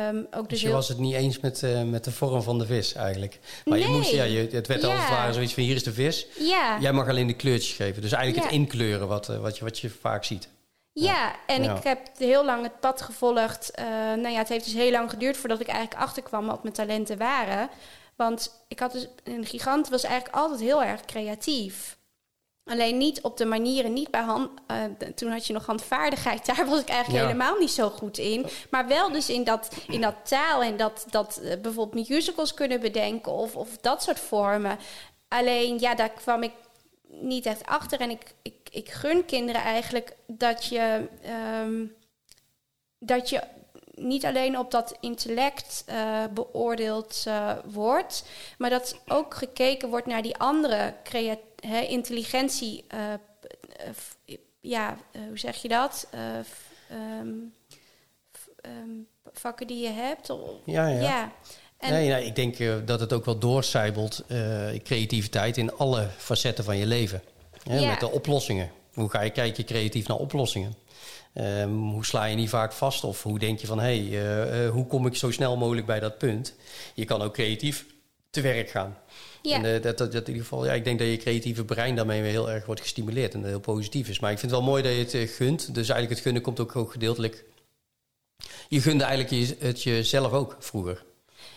Um, ook dus, dus je heel... was het niet eens met, uh, met de vorm van de vis eigenlijk. Maar nee. je moest, ja, je, het werd ja. als het ware zoiets van hier is de vis. Ja. Jij mag alleen de kleurtjes geven. Dus eigenlijk ja. het inkleuren wat, uh, wat, je, wat je vaak ziet. Ja, en ik heb heel lang het pad gevolgd. Uh, nou ja, het heeft dus heel lang geduurd voordat ik eigenlijk achterkwam wat mijn talenten waren. Want ik had dus een gigant was eigenlijk altijd heel erg creatief. Alleen niet op de manieren, niet bij hand. Uh, toen had je nog handvaardigheid, <laughs> daar was ik eigenlijk ja. helemaal niet zo goed in. Maar wel dus in dat, in dat taal en dat, dat uh, bijvoorbeeld musicals kunnen bedenken of, of dat soort vormen. Alleen ja, daar kwam ik niet echt achter. En ik, ik, ik gun kinderen eigenlijk dat je, um, dat je niet alleen op dat intellect uh, beoordeeld uh, wordt, maar dat ook gekeken wordt naar die andere creat he, intelligentie. Uh, ja, hoe zeg je dat? Um, um, vakken die je hebt. Of, ja, ja. ja. En nee, nou, ik denk uh, dat het ook wel doorcijbelt, creativiteit in alle facetten van je leven. Ja. Met de oplossingen. Hoe ga je kijken creatief naar oplossingen? Ehm, hoe sla je niet vaak vast? Of hoe denk je van, hé, hey, hoe kom ik zo snel mogelijk bij dat punt? Je kan ook creatief te werk gaan. Ja. En dat, dat, in ieder geval, ja, ik denk dat je creatieve brein daarmee weer heel erg wordt gestimuleerd en dat heel positief is. Maar ik vind het wel mooi dat je het gunt. Dus eigenlijk het gunnen komt ook, ook gedeeltelijk. Je gunde eigenlijk het jezelf ook vroeger.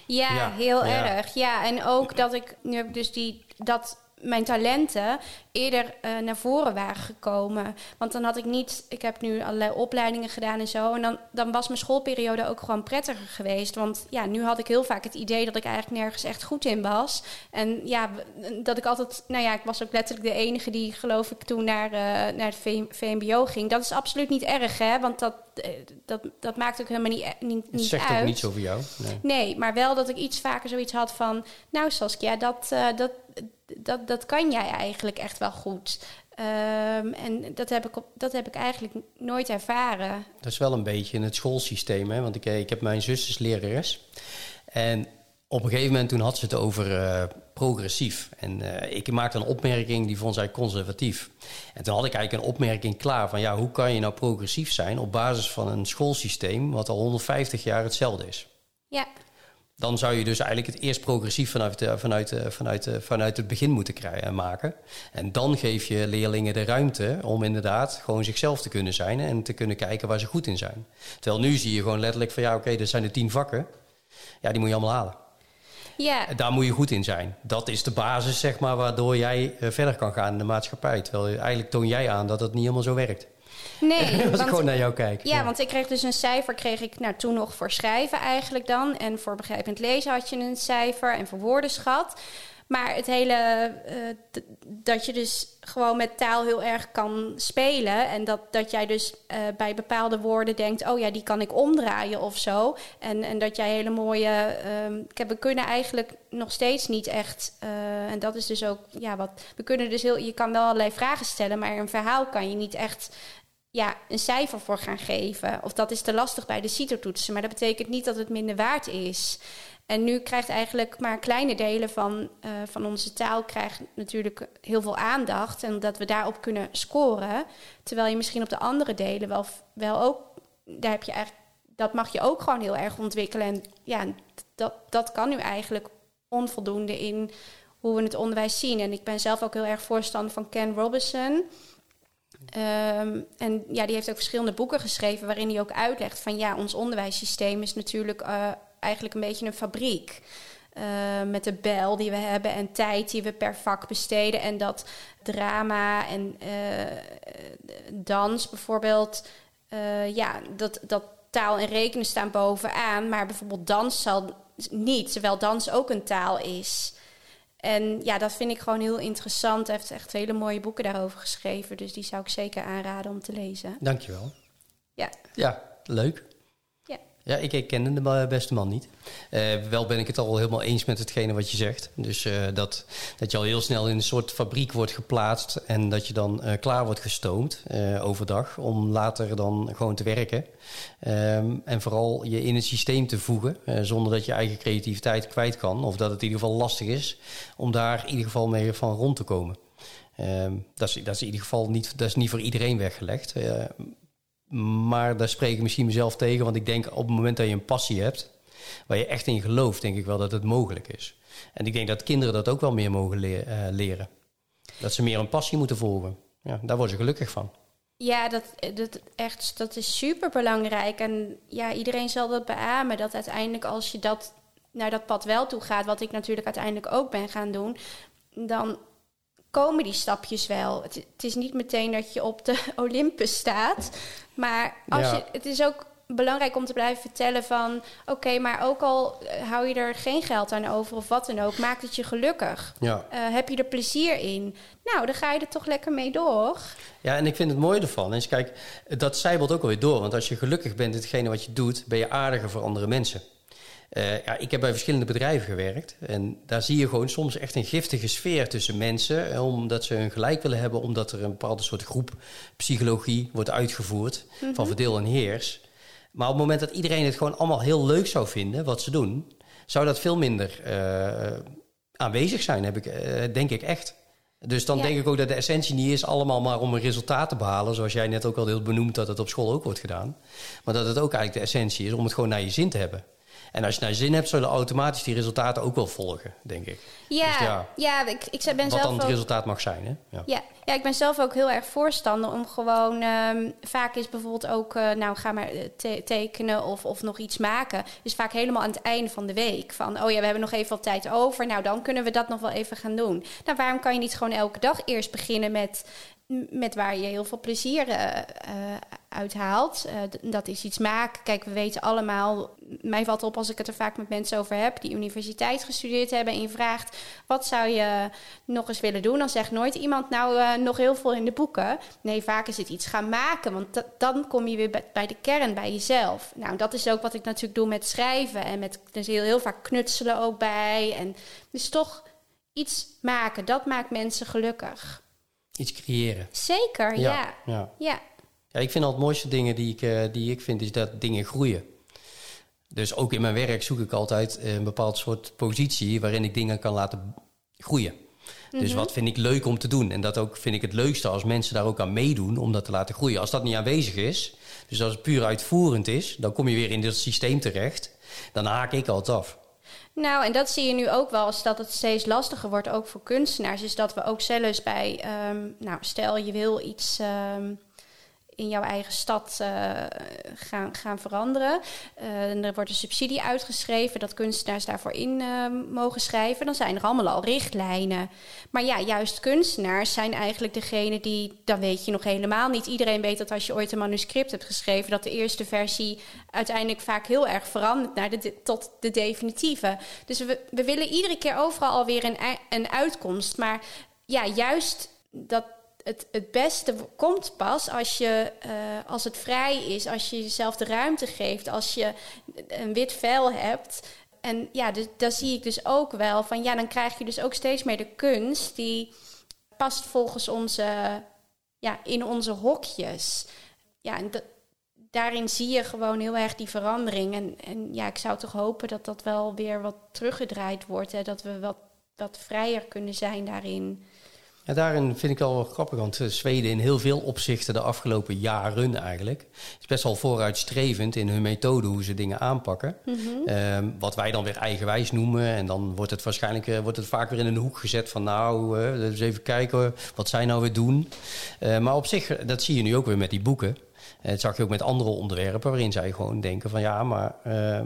Ja, heel erg. Ja, en ook dat ik nu heb dus die dat mijn talenten eerder uh, naar voren waren gekomen. Want dan had ik niet, ik heb nu allerlei opleidingen gedaan en zo. En dan, dan was mijn schoolperiode ook gewoon prettiger geweest. Want ja, nu had ik heel vaak het idee dat ik eigenlijk nergens echt goed in was. En ja, dat ik altijd, nou ja, ik was ook letterlijk de enige die, geloof ik, toen naar, uh, naar het VMBO ging. Dat is absoluut niet erg, hè? Want dat, eh, dat, dat maakt ook helemaal niet, niet, niet zegt uit. ook niet zo voor jou. Nee. nee. maar wel dat ik iets vaker zoiets had van... Nou Saskia, dat, uh, dat, dat, dat kan jij eigenlijk echt wel goed. Um, en dat heb, ik op, dat heb ik eigenlijk nooit ervaren. Dat is wel een beetje in het schoolsysteem. Hè? Want ik, ik heb mijn zus is lerares. En op een gegeven moment toen had ze het over uh, progressief. En uh, ik maakte een opmerking, die vond zij conservatief. En toen had ik eigenlijk een opmerking klaar van... ja, hoe kan je nou progressief zijn op basis van een schoolsysteem... wat al 150 jaar hetzelfde is? Ja dan zou je dus eigenlijk het eerst progressief vanuit, vanuit, vanuit, vanuit het begin moeten krijgen, maken. En dan geef je leerlingen de ruimte om inderdaad gewoon zichzelf te kunnen zijn en te kunnen kijken waar ze goed in zijn. Terwijl nu zie je gewoon letterlijk van ja, oké, okay, er zijn de tien vakken. Ja, die moet je allemaal halen. Ja. Daar moet je goed in zijn. Dat is de basis, zeg maar, waardoor jij eh, verder kan gaan in de maatschappij. Terwijl eigenlijk toon jij aan dat het niet helemaal zo werkt. Nee. <laughs> Als ik gewoon naar jou kijk. Ja, want ik kreeg dus een cijfer, kreeg ik nou, toen nog voor schrijven eigenlijk dan. En voor begrijpend lezen had je een cijfer en voor woordenschat. Maar het hele, uh, dat je dus gewoon met taal heel erg kan spelen. En dat, dat jij dus uh, bij bepaalde woorden denkt, oh ja, die kan ik omdraaien of zo. En, en dat jij hele mooie. Uh, we kunnen eigenlijk nog steeds niet echt. Uh, en dat is dus ook, ja, wat. We kunnen dus heel. Je kan wel allerlei vragen stellen, maar een verhaal kan je niet echt ja, een cijfer voor gaan geven. Of dat is te lastig bij de CITO-toetsen. Maar dat betekent niet dat het minder waard is. En nu krijgt eigenlijk maar kleine delen van, uh, van onze taal krijgt natuurlijk heel veel aandacht. En dat we daarop kunnen scoren. Terwijl je misschien op de andere delen wel, wel ook. Daar heb je eigenlijk, dat mag je ook gewoon heel erg ontwikkelen. En ja, dat, dat kan nu eigenlijk onvoldoende in hoe we het onderwijs zien. En ik ben zelf ook heel erg voorstander van Ken Robinson. Um, en ja, die heeft ook verschillende boeken geschreven waarin hij ook uitlegt van ja, ons onderwijssysteem is natuurlijk uh, eigenlijk een beetje een fabriek. Uh, met de bel die we hebben en tijd die we per vak besteden. En dat drama en uh, dans bijvoorbeeld, ja, dat, dat taal en rekenen staan bovenaan. Maar bijvoorbeeld dans zal niet, terwijl dans ook een taal is. En ja, dat vind ik gewoon heel interessant. Hij heeft echt hele mooie boeken daarover geschreven. Dus die zou ik zeker aanraden om te lezen. Dankjewel. Ja. Ja, leuk. Ja, ik, kende de beste man niet. Uh, wel ben ik het al helemaal eens met hetgene wat je zegt. Dus uh, dat, dat je al heel snel in een soort fabriek wordt geplaatst en dat je dan uh, klaar wordt gestoomd overdag om later dan gewoon te werken. Um, en vooral je in het systeem te voegen zonder dat je eigen creativiteit kwijt kan. Of dat het in ieder geval lastig is om daar in ieder geval mee van rond te komen. Um, dat, is, dat is in ieder geval niet, dat is niet voor iedereen weggelegd. Maar daar spreek ik misschien mezelf tegen. Want ik denk op het moment dat je een passie hebt, waar je echt in gelooft, denk ik wel dat het mogelijk is. En ik denk dat kinderen dat ook wel meer mogen eh, leren. Dat ze meer een passie moeten volgen. Ja, daar worden ze gelukkig van. Ja, dat, dat, echt, dat is super belangrijk. En ja, iedereen zal dat beamen. Dat uiteindelijk als je dat naar dat pad wel toe gaat, wat ik natuurlijk uiteindelijk ook ben gaan doen, dan komen die stapjes wel. Het, het, is niet meteen dat je op de <laughs> Olympus staat. Maar als je, het is ook belangrijk om te blijven vertellen van... oké, maar ook al eh, hou je er geen geld aan over of wat dan ook... maakt het je gelukkig. Ja. Uh, heb je er plezier in? Nou, dan ga je er toch lekker mee door. Ja, en ik vind het mooie ervan is... kijk, dat zijbelt ook alweer door. Want als je gelukkig bent in hetgene wat je doet... ben je aardiger voor andere mensen. Uh, ja, ik heb bij verschillende bedrijven gewerkt. En daar zie je gewoon soms echt een giftige sfeer tussen mensen. Eh, omdat ze hun gelijk willen hebben, omdat er een bepaalde soort groep psychologie wordt uitgevoerd. Van mhm. verdeel en heers. Maar op het moment dat iedereen het gewoon allemaal heel leuk zou vinden, wat ze doen, zou dat veel minder uh, aanwezig zijn, heb ik, denk ik echt. Dus dan Ja. denk ik ook dat de essentie niet is allemaal maar om een resultaat te behalen. Zoals jij net ook al heel benoemd dat het op school ook wordt gedaan. Maar dat het ook eigenlijk de essentie is om het gewoon naar je zin te hebben. En als je je zin hebt, zullen automatisch die resultaten ook wel volgen, denk ik. Ja, Dus ja. ja, ik, ik ben Wat zelf dan het resultaat mag zijn, hè? Ja. Ja, ja, ik ben zelf ook heel erg voorstander om gewoon... ehm, vaak is bijvoorbeeld ook, eh, nou ga maar eh, te- tekenen of, of nog iets maken. Dus vaak helemaal aan het einde van de week. Van, oh ja, we hebben nog even wat tijd over. Nou, dan kunnen we dat nog wel even gaan doen. Nou, waarom kan je niet gewoon elke dag eerst beginnen met... Met waar je heel veel plezier eh, eh, uit haalt. D- dat is iets maken. Kijk, we weten allemaal. Mij valt op als ik het er vaak met mensen over heb. die universiteit gestudeerd hebben. en je vraagt. wat zou je nog eens willen doen? Dan zegt nooit iemand. nou, nog heel veel in de boeken. Nee, vaak is het iets gaan maken. Want da- dan kom je weer bij, de kern, bij jezelf. Nou, dat is ook wat ik natuurlijk doe met schrijven. En met. er is heel, heel vaak knutselen ook bij. En dus toch iets maken. Dat maakt mensen gelukkig. Iets creëren. Zeker, ja. ja. Ja, Ja, ik vind al het mooiste dingen die ik, eh, die ik vind, is dat dingen groeien. Dus ook in mijn werk zoek ik altijd eh, een bepaald soort positie waarin ik dingen kan laten groeien. Dus wat vind ik leuk om te doen? En dat ook vind ik het leukste als mensen daar ook aan meedoen om dat te laten groeien. Als dat niet aanwezig is, dus als het puur uitvoerend is, dan kom je weer in dat systeem terecht. Dan haak ik altijd af. Nou, en dat zie je nu ook wel als dat het steeds lastiger wordt, ook voor kunstenaars. Is dat we ook zelfs bij, ehm, nou, stel je wil iets ehm, in jouw eigen stad eh, gaan, gaan veranderen. Eh, en er wordt een subsidie uitgeschreven dat kunstenaars daarvoor in ehm, mogen schrijven. Dan zijn er allemaal al richtlijnen. Maar ja, juist kunstenaars zijn eigenlijk degene die, dat weet je nog helemaal niet. Iedereen weet dat als je ooit een manuscript hebt geschreven, dat de eerste versie uiteindelijk vaak heel erg verandert naar de, tot de definitieve. Dus we, we willen iedere keer overal alweer een, een uitkomst. Maar ja, juist dat het, het beste komt pas als, je, eh, als het vrij is, als je jezelf de ruimte geeft, als je een wit vel hebt. En ja, dus, daar zie ik dus ook wel van ja, dan krijg je dus ook steeds meer de kunst die past volgens onze, ja, in onze hokjes. Ja, en daarin zie je gewoon heel erg die verandering. En, en ja, ik zou toch hopen dat dat wel weer wat teruggedraaid wordt. Hè? Dat we wat, wat vrijer kunnen zijn daarin. Ja, daarin vind ik wel grappig, want eh, Zweden in heel veel opzichten de afgelopen jaren eigenlijk is best wel vooruitstrevend in hun methode hoe ze dingen aanpakken. Ehm, wat wij dan weer eigenwijs noemen. En dan wordt het waarschijnlijk eh, wordt het vaak weer in een hoek gezet van nou, eh eens even kijken wat zij nou weer doen. Maar op zich, dat zie je nu ook weer met die boeken. Dat zag je ook met andere onderwerpen waarin zij gewoon denken van ja, maar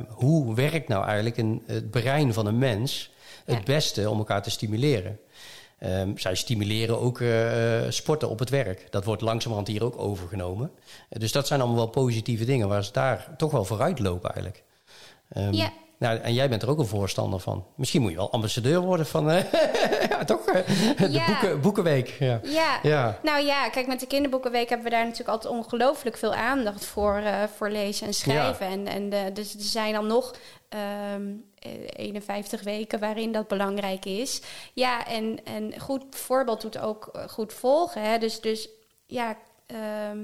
hoe werkt nou eigenlijk een, het brein van een mens het Ja. beste om elkaar te stimuleren? Ehm, zij stimuleren ook eh, eh, sporten op het werk. Dat wordt langzamerhand hier ook overgenomen. Eh, dus dat zijn allemaal wel positieve dingen waar ze daar toch wel vooruit lopen eigenlijk. Ehm, Ja. Nou, en jij bent er ook een voorstander van. Misschien moet je wel ambassadeur worden van eh, <laughs> ja, toch, de Ja. boeken, Boekenweek. Ja. Ja. Ja. nou ja, kijk, met de kinderboekenweek hebben we daar natuurlijk altijd ongelooflijk veel aandacht voor, voor lezen en schrijven. En, en dus er zijn dan nog ehm, eh, 51 weken waarin dat belangrijk is. Ja, en, en goed voorbeeld doet ook eh, goed volgen. Hè? Dus, dus ja, ehm,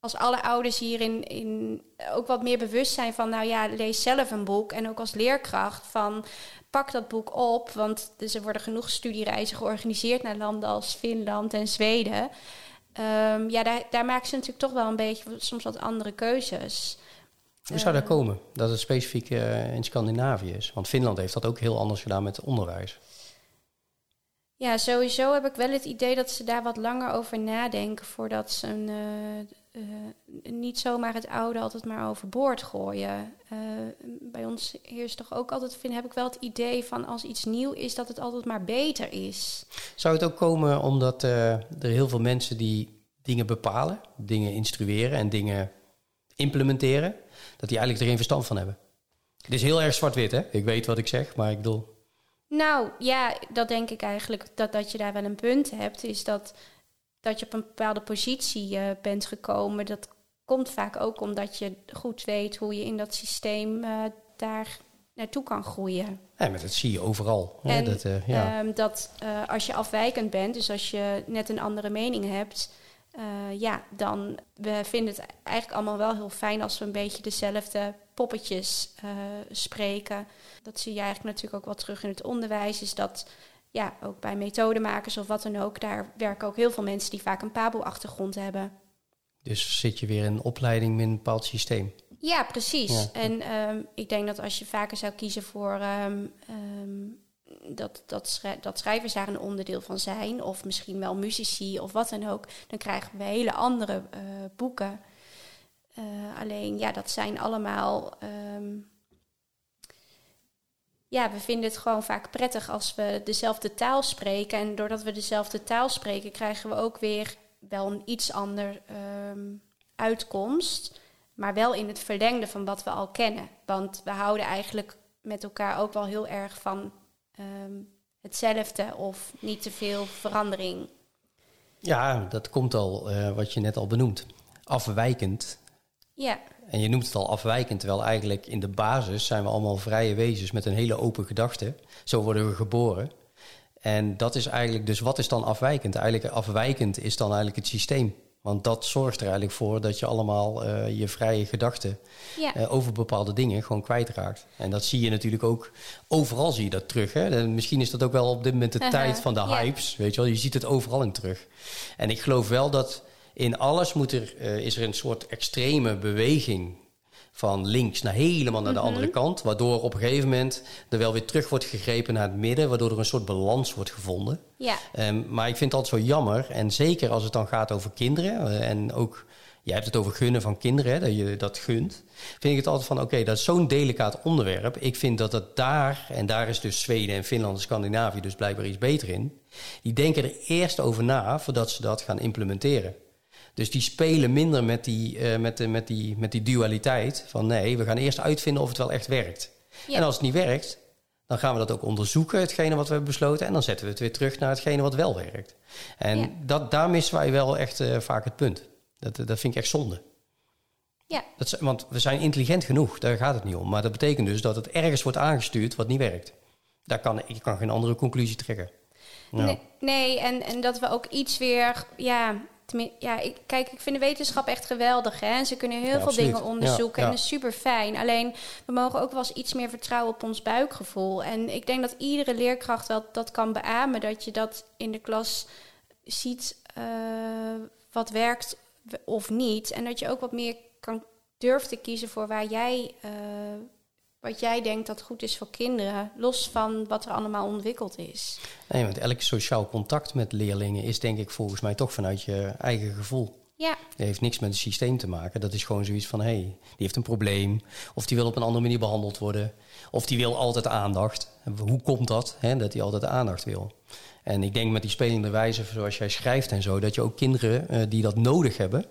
als alle ouders hierin in ook wat meer bewust zijn van, nou ja, lees zelf een boek. En ook als leerkracht van, pak dat boek op. Want dus er worden genoeg studiereizen georganiseerd naar landen als Finland en Zweden. Ehm, ja, daar, daar maken ze natuurlijk toch wel een beetje soms wat andere keuzes. Hoe zou dat komen? Dat het specifiek eh, in Scandinavië is? Want Finland heeft dat ook heel anders gedaan met onderwijs. Ja, sowieso heb ik wel het idee dat ze daar wat langer over nadenken voordat ze een, eh, eh, niet zomaar het oude altijd maar overboord gooien. Bij ons heerst toch ook altijd, vind, heb ik wel het idee van als iets nieuw is, dat het altijd maar beter is. Zou het ook komen omdat er heel veel mensen die dingen bepalen, dingen instrueren en dingen implementeren, dat die eigenlijk er geen verstand van hebben? Het is heel erg zwart-wit, hè? Ik weet wat ik zeg, maar ik bedoel... Nou ja, dat denk ik eigenlijk dat, dat je daar wel een punt hebt. Is dat, dat je op een bepaalde positie eh, bent gekomen. Dat komt vaak ook omdat je goed weet hoe je in dat systeem eh, daar naartoe kan groeien. Ja, maar dat zie je overal. Dat, eh, ja. Ehm, dat als je afwijkend bent, dus als je net een andere mening hebt, eh, ja, dan we vinden het eigenlijk allemaal wel heel fijn als we een beetje dezelfde poppetjes eh, spreken. Dat zie je eigenlijk natuurlijk ook wel terug in het onderwijs, is dat ja, ook bij methodemakers of wat dan ook, daar werken ook heel veel mensen die vaak een PABO-achtergrond hebben. Dus zit je weer in een opleiding in een bepaald systeem? Ja, precies. En ehm, ik denk dat als je vaker zou kiezen voor ehm, ehm, dat, dat, schrijvers daar een onderdeel van zijn, of misschien wel muzici of wat dan ook, dan krijgen we hele andere uh, boeken. Uh, alleen, ja, dat zijn allemaal. ja, we vinden het gewoon vaak prettig als we dezelfde taal spreken. En doordat we dezelfde taal spreken, krijgen we ook weer wel een iets ander uitkomst. Maar wel in het verlengde van wat we al kennen. Want we houden eigenlijk met elkaar ook wel heel erg van Ehm, hetzelfde of niet te veel verandering? Ja, dat komt al, uh, wat je net al benoemt. Afwijkend. Ja. En je noemt het al afwijkend, terwijl eigenlijk in de basis zijn we allemaal vrije wezens met een hele open gedachte. Zo worden we geboren. En dat is eigenlijk, dus wat is dan afwijkend? Eigenlijk afwijkend is dan eigenlijk het systeem. Want dat zorgt er eigenlijk voor dat je allemaal uh, je vrije gedachten ja. uh, over bepaalde dingen gewoon kwijtraakt. En dat zie je natuurlijk ook, overal zie je dat terug. Hè? En misschien is dat ook wel op dit moment de tijd van de hypes. Weet je wel, je ziet het overal in terug. En ik geloof wel dat in alles moet er, uh, is er een soort extreme beweging van links naar helemaal naar de andere mhm. kant. Waardoor op een gegeven moment er wel weer terug wordt gegrepen naar het midden. Waardoor er een soort balans wordt gevonden. Ja. Um, maar ik vind het altijd zo jammer. En zeker als het dan gaat over kinderen. Uh, en ook, jij hebt het over gunnen van kinderen. Hè, dat je dat gunt. Vind ik het altijd van, oké, dat is zo'n delicaat onderwerp. Ik vind dat het daar, en daar is dus Zweden en Finland en Scandinavië dus blijkbaar iets beter in. Die denken er eerst over na voordat ze dat gaan implementeren. Dus die spelen minder met die, uh, met, de, met, die, met die dualiteit. Van nee, we gaan eerst uitvinden of het wel echt werkt. En als het niet werkt, dan gaan we dat ook onderzoeken, hetgene wat we hebben besloten. En dan zetten we het weer terug naar hetgene wat wel werkt. En dat, daar missen wij wel echt uh, vaak het punt. Dat, dat vind ik echt zonde. Ja. Dat, want we zijn intelligent genoeg, daar gaat het niet om. Maar dat betekent dus dat het ergens wordt aangestuurd wat niet werkt. Daar kan, ik kan geen andere conclusie trekken. Nou. Nee, nee en, en dat we ook iets weer ja, ja, ik, kijk, ik vind de wetenschap echt geweldig. Hè? En ze kunnen heel veel dingen onderzoeken. En dat is super fijn. Alleen we mogen ook wel eens iets meer vertrouwen op ons buikgevoel. En ik denk dat iedere leerkracht wel dat kan beamen. Dat je dat in de klas ziet uh, wat werkt of niet. En dat je ook wat meer kan durft te kiezen voor waar jij. Uh, wat jij denkt dat goed is voor kinderen, los van wat er allemaal ontwikkeld is. Nee, want elk sociaal contact met leerlingen is denk ik volgens mij toch vanuit je eigen gevoel. Ja. Dat heeft niks met het systeem te maken. Dat is gewoon zoiets van, hé, hey, die heeft een probleem. Of die wil op een andere manier behandeld worden. Of die wil altijd aandacht. Hoe komt dat, hè, dat hij altijd aandacht wil? En ik denk met die spelende wijze, zoals jij schrijft en zo... dat je ook kinderen uh, die dat nodig hebben...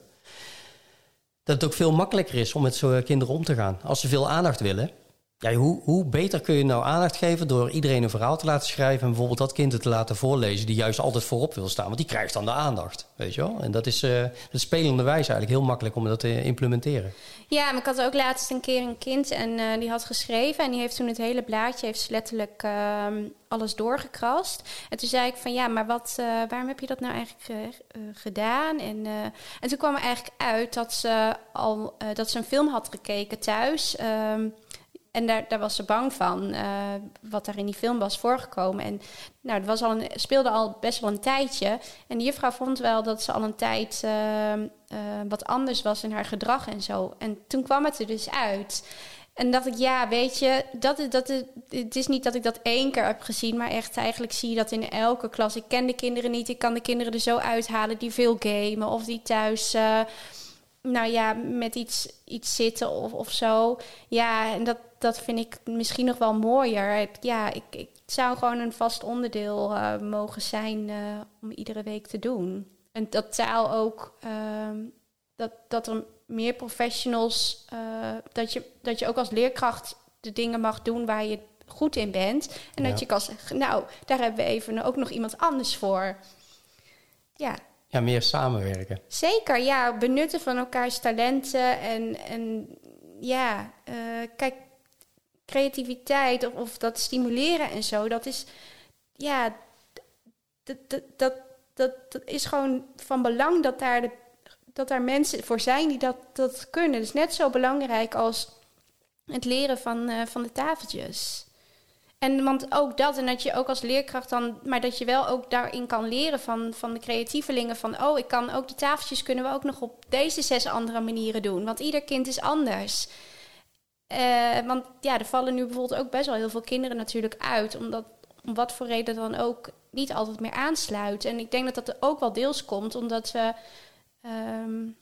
dat het ook veel makkelijker is om met zo'n kinderen om te gaan. Als ze veel aandacht willen ja, hoe, hoe beter kun je nou aandacht geven door iedereen een verhaal te laten schrijven en bijvoorbeeld dat kind het te laten voorlezen die juist altijd voorop wil staan, want die krijgt dan de aandacht, weet je wel? En dat is uh, de spelende wijze eigenlijk heel makkelijk om dat te implementeren. Ja, maar ik had ook laatst een keer een kind en uh, die had geschreven en die heeft toen het hele blaadje heeft letterlijk uh, alles doorgekrast. En toen zei ik van ja, maar wat, uh, waarom heb je dat nou eigenlijk gedaan? En, en toen kwam er eigenlijk uit dat ze al dat ze een film had gekeken thuis. Ehm, en daar, daar was ze bang van, uh, wat daar in die film was voorgekomen. En nou, het was al een, speelde al best wel een tijdje. En de juffrouw vond wel dat ze al een tijd uh, uh, wat anders was in haar gedrag en zo. En toen kwam het er dus uit. En dacht ik, ja, weet je, dat, dat, het is niet dat ik dat één keer heb gezien, maar echt eigenlijk zie je dat in elke klas. Ik ken de kinderen niet, ik kan de kinderen er zo uithalen die veel gamen of die thuis nou ja, met iets, iets zitten of, of zo. Ja, en dat, dat vind ik misschien nog wel mooier. Ja, ik, ik zou gewoon een vast onderdeel uh, mogen zijn uh, om iedere week te doen. En dat taal ook, uh, dat, dat er meer professionals, uh, dat, je, dat je ook als leerkracht de dingen mag doen waar je goed in bent. En dat je kan zeggen, nou, daar hebben we even ook nog iemand anders voor. Ja, ja, meer samenwerken. Zeker, ja. Benutten van elkaars talenten. En, en ja, uh, kijk, creativiteit of, dat stimuleren en zo, dat is, ja, dat, dat, dat, dat, dat is gewoon van belang dat daar, de, dat daar mensen voor zijn die dat, dat kunnen. Het is net zo belangrijk als het leren van, uh, van de tafeltjes. En want ook dat, en dat je ook als leerkracht dan, maar dat je wel ook daarin kan leren van, van de creatievelingen. Van oh, ik kan ook de tafeltjes kunnen we ook nog op deze zes andere manieren doen. Want ieder kind is anders. Uh, want ja, er vallen nu bijvoorbeeld ook best wel heel veel kinderen natuurlijk uit. Omdat om wat voor reden dan ook niet altijd meer aansluit. En ik denk dat dat er ook wel deels komt omdat we um,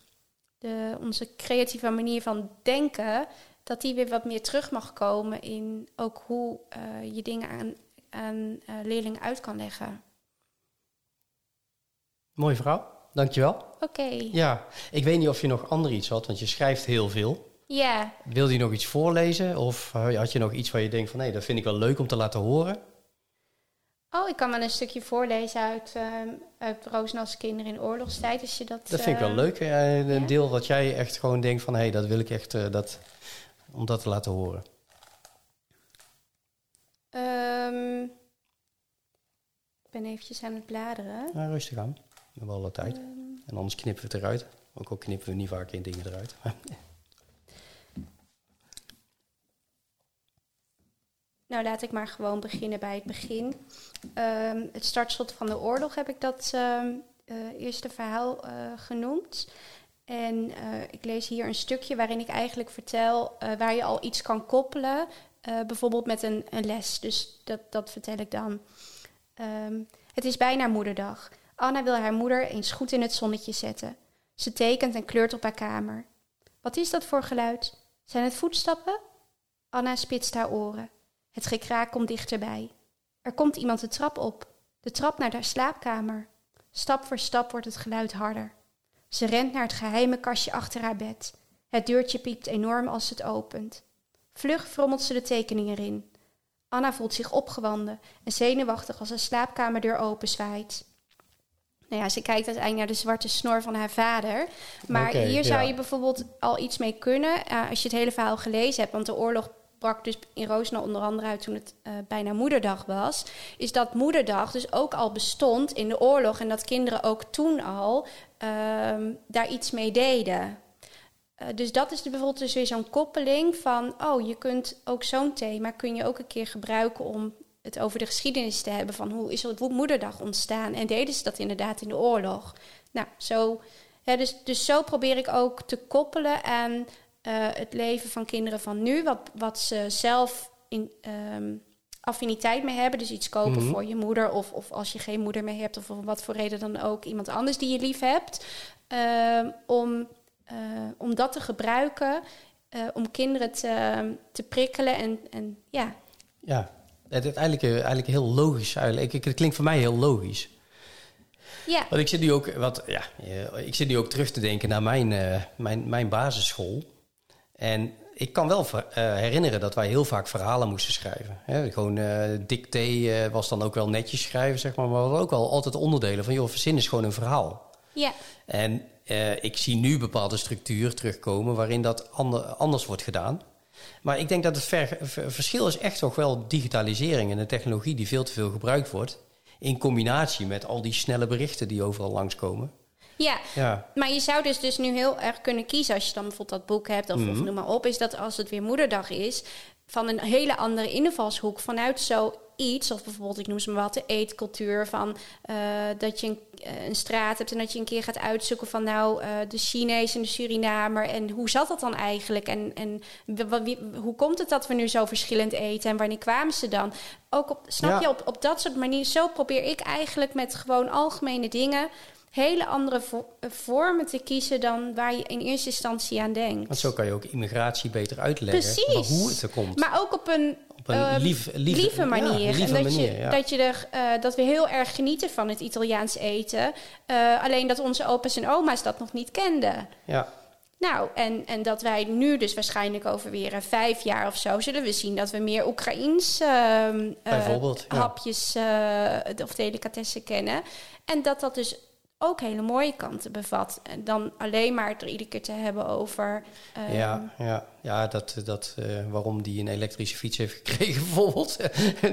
de, onze creatieve manier van denken, dat die weer wat meer terug mag komen in ook hoe uh, je dingen aan, aan uh, leerlingen uit kan leggen. Mooie vrouw, dankjewel. Oké. Okay. Ja, ik weet niet of je nog ander iets had, want je schrijft heel veel. Ja. Wilde je nog iets voorlezen of had je nog iets waar je denkt van nee, dat vind ik wel leuk om te laten horen? Oh, ik kan wel een stukje voorlezen uit, uh, uit Roosnals Kinderen in Oorlogstijd. Als je dat, dat vind ik wel uh, leuk. Uh, een deel wat jij echt gewoon denkt van... hé, hey, dat wil ik echt eh, dat, om dat te laten horen. Um, ik ben eventjes aan het bladeren. Ja, rustig aan. We hebben alle tijd. Um, en anders knippen we het eruit. Ook al knippen we niet vaak in dingen eruit. <laughs> Nou, laat ik maar gewoon beginnen bij het begin. Um, het startschot van de oorlog heb ik dat um, uh, eerste verhaal uh, genoemd. En uh, ik lees hier een stukje waarin ik eigenlijk vertel waar je al iets kan koppelen. bijvoorbeeld met een, een, les. Dus dat, dat vertel ik dan. Um, het is bijna moederdag. Anna wil haar moeder eens goed in het zonnetje zetten. Ze tekent en kleurt op haar kamer. Wat is dat voor geluid? Zijn het voetstappen? Anna spitst haar oren. Het gekraak komt dichterbij. Er komt iemand de trap op, de trap naar haar slaapkamer. Stap voor stap wordt het geluid harder. Ze rent naar het geheime kastje achter haar bed. Het deurtje piept enorm als het opent. Vlug frommelt ze de tekening erin. Anna voelt zich opgewonden en zenuwachtig als haar slaapkamerdeur openzwaait. Nou ja, ze kijkt uiteindelijk naar de zwarte snor van haar vader. Maar okay, hier zou ja. je bijvoorbeeld al iets mee kunnen uh, als je het hele verhaal gelezen hebt. Want de oorlog brak dus in Roosnal onder andere uit toen het uh, bijna moederdag was, is dat moederdag dus ook al bestond in de oorlog en dat kinderen ook toen al uh, daar iets mee deden. Uh, dus dat is bijvoorbeeld dus weer zo'n koppeling van, oh, je kunt ook zo'n thema kun je ook een keer gebruiken om het over de geschiedenis te hebben van hoe is het moederdag ontstaan en deden ze dat inderdaad in de oorlog. Nou, zo, dus, dus zo probeer ik ook te koppelen aan het leven van kinderen van nu, wat, wat ze zelf in um, affiniteit mee hebben. Dus iets kopen mm-hmm. voor je moeder, of, of als je geen moeder meer hebt, of om wat voor reden dan ook, iemand anders die je lief hebt. Uh, om, uh, om dat te gebruiken, uh, om kinderen te, te prikkelen en, en ja. Ja, het is eigenlijk, eigenlijk heel logisch. Eigenlijk. Het klinkt voor mij heel logisch. Ja. Want ik zit nu ook, wat, ja, ik zit nu ook terug te denken naar mijn, mijn, mijn basisschool. En ik kan wel uh, herinneren dat wij heel vaak verhalen moesten schrijven. Hè? Gewoon uh, dicté uh, was dan ook wel netjes schrijven, zeg maar. Maar we hadden ook wel altijd onderdelen van... joh, verzin is gewoon een verhaal. Ja. En ik zie nu bepaalde structuur terugkomen... waarin dat ander, anders wordt gedaan. Maar ik denk dat het ver, ver, verschil is echt toch wel digitalisering... en de technologie die veel te veel gebruikt wordt... in combinatie met al die snelle berichten die overal langskomen... Ja, ja, maar je zou dus, dus nu heel erg kunnen kiezen als je dan bijvoorbeeld dat boek hebt of, of noem maar op, is dat als het weer moederdag is, van een hele andere invalshoek vanuit zoiets, of bijvoorbeeld, ik noem ze maar wat, de eetcultuur, van uh, dat je een, een, straat hebt en dat je een keer gaat uitzoeken van nou, uh, de Chinees en de Surinamer en hoe zat dat dan eigenlijk en, en wie, hoe komt het dat we nu zo verschillend eten en wanneer kwamen ze dan? Ook op, snap ja. je, op, op dat soort manieren, zo probeer ik eigenlijk met gewoon algemene dingen hele andere vo vormen te kiezen dan waar je in eerste instantie aan denkt. Want zo kan je ook immigratie beter uitleggen. Precies. Hoe het er komt. Maar ook op een, op een lief, lief, lieve manier. Ja, lieve en dat, manier, je, ja. dat, je er, uh, dat we heel erg genieten van het Italiaans eten. Uh, alleen dat onze opa's en oma's dat nog niet kenden. Ja. Nou, en, en dat wij nu dus waarschijnlijk over weer uh, vijf jaar of zo... zullen we zien dat we meer Oekraïens uh, Bijvoorbeeld, ja. hapjes of delicatessen kennen. En dat dat dus ook hele mooie kanten bevat. En dan alleen maar het er iedere keer te hebben over. Uh, ja, ja, ja, dat, dat uh, waarom die een elektrische fiets heeft gekregen, <laughs> bijvoorbeeld.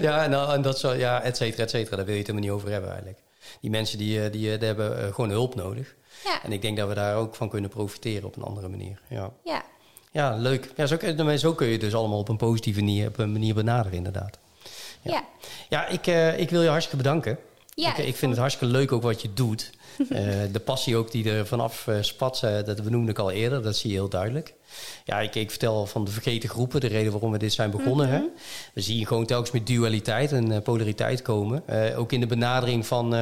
ja, en, en dat zo, ja, et cetera, et cetera. Daar wil je het helemaal niet over hebben, eigenlijk. Die mensen die, die, die hebben uh, gewoon hulp nodig. Ja. En ik denk dat we daar ook van kunnen profiteren op een andere manier. Ja, ja. ja leuk. Ja, zo, kun, zo kun je dus allemaal op een positieve manier, op een manier benaderen, inderdaad. Ja. Ja, ik, eh, ik wil je hartstikke bedanken. Ja, ik vind het hartstikke leuk ook wat je doet. Eh, de passie ook die er vanaf eh, spat, eh, dat benoemde ik al eerder, dat zie je heel duidelijk. Ja, ik, ik vertel al van de vergeten groepen, de reden waarom we dit zijn begonnen. hè. We zien gewoon telkens met dualiteit en polariteit komen. Ook in de benadering van,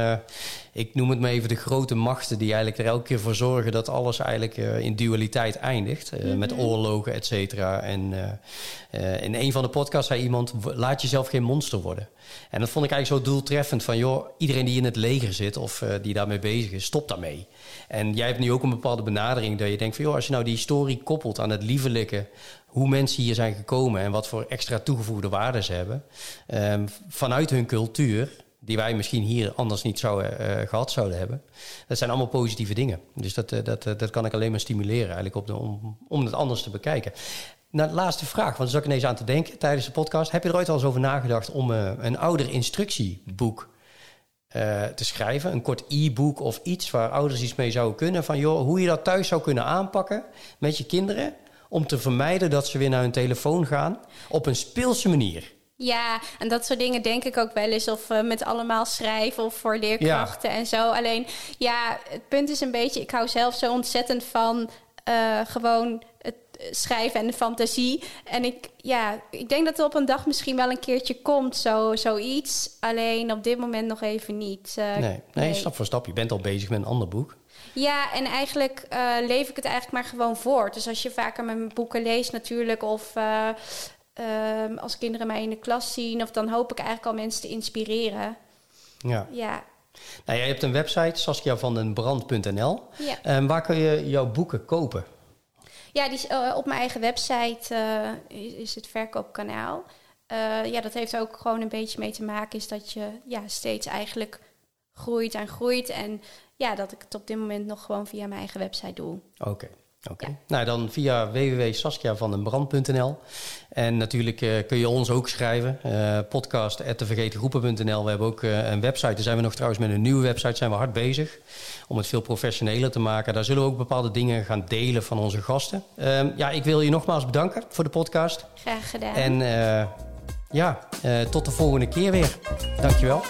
ik noem het maar even de grote machten... die eigenlijk er elke keer voor zorgen dat alles eigenlijk in dualiteit eindigt. eh, Met oorlogen, et cetera. En in een van de podcasts zei iemand, "W- laat jezelf geen monster worden. En dat vond ik eigenlijk zo doeltreffend van... joh, iedereen die in het leger zit of die daarmee bezig stop daarmee. En jij hebt nu ook een bepaalde benadering dat je denkt van... joh, als je nou die historie koppelt aan het liefelijke... hoe mensen hier zijn gekomen en wat voor extra toegevoegde waarden ze hebben... ehm, vanuit hun cultuur, die wij misschien hier anders niet zouden, eh, gehad zouden hebben... dat zijn allemaal positieve dingen. Dus dat, eh, dat, eh, dat kan ik alleen maar stimuleren eigenlijk om, om het anders te bekijken. Nou, laatste vraag, want zat ik ineens aan te denken tijdens de podcast. Heb je er ooit al eens over nagedacht om een ouder instructieboek eh, te schrijven? Een kort e-book of iets waar ouders iets mee zouden kunnen. Van joh, hoe je dat thuis zou kunnen aanpakken met je kinderen. Om te vermijden dat ze weer naar hun telefoon gaan op een speelse manier. Ja, en dat soort dingen denk ik ook wel eens. Of eh, met allemaal schrijven of voor leerkrachten en zo. Alleen, ja, het punt is een beetje... Ik hou zelf zo ontzettend van eh, gewoon het schrijven en de fantasie. En ik, ja, ik denk dat er op een dag misschien wel een keertje komt, zo, zoiets. Alleen op dit moment nog even niet. Eh, Nee, nee, stap voor stap. Je bent al bezig met een ander boek. Ja, en eigenlijk eh, leef ik het eigenlijk maar gewoon voort. Dus als je vaker met mijn boeken leest natuurlijk... of eh, ehm, als kinderen mij in de klas zien... of dan hoop ik eigenlijk al mensen te inspireren. Ja. Ja, Nou, jij hebt een website, saskiavandenbrand.nl. ja. En waar kun je jouw boeken kopen? Ja die eh, op mijn eigen website eh, is, is het verkoopkanaal. Eh, ja, dat heeft ook gewoon een beetje mee te maken... is dat je ja, steeds eigenlijk groeit en groeit... en ja, dat ik het op dit moment nog gewoon via mijn eigen website doe. Oké. Oké. Ja. Nou, dan via www.saskiavandenbrand.nl. En natuurlijk eh, kun je ons ook schrijven. podcast.tevergetengroepen.nl. We hebben ook eh, een website. Daar zijn we nog trouwens met een nieuwe website. Zijn we hard bezig om het veel professioneler te maken. Daar zullen we ook bepaalde dingen gaan delen van onze gasten. Ehm, ja, ik wil je nogmaals bedanken voor de podcast. Graag gedaan. En ja, tot de volgende keer weer. Dankjewel.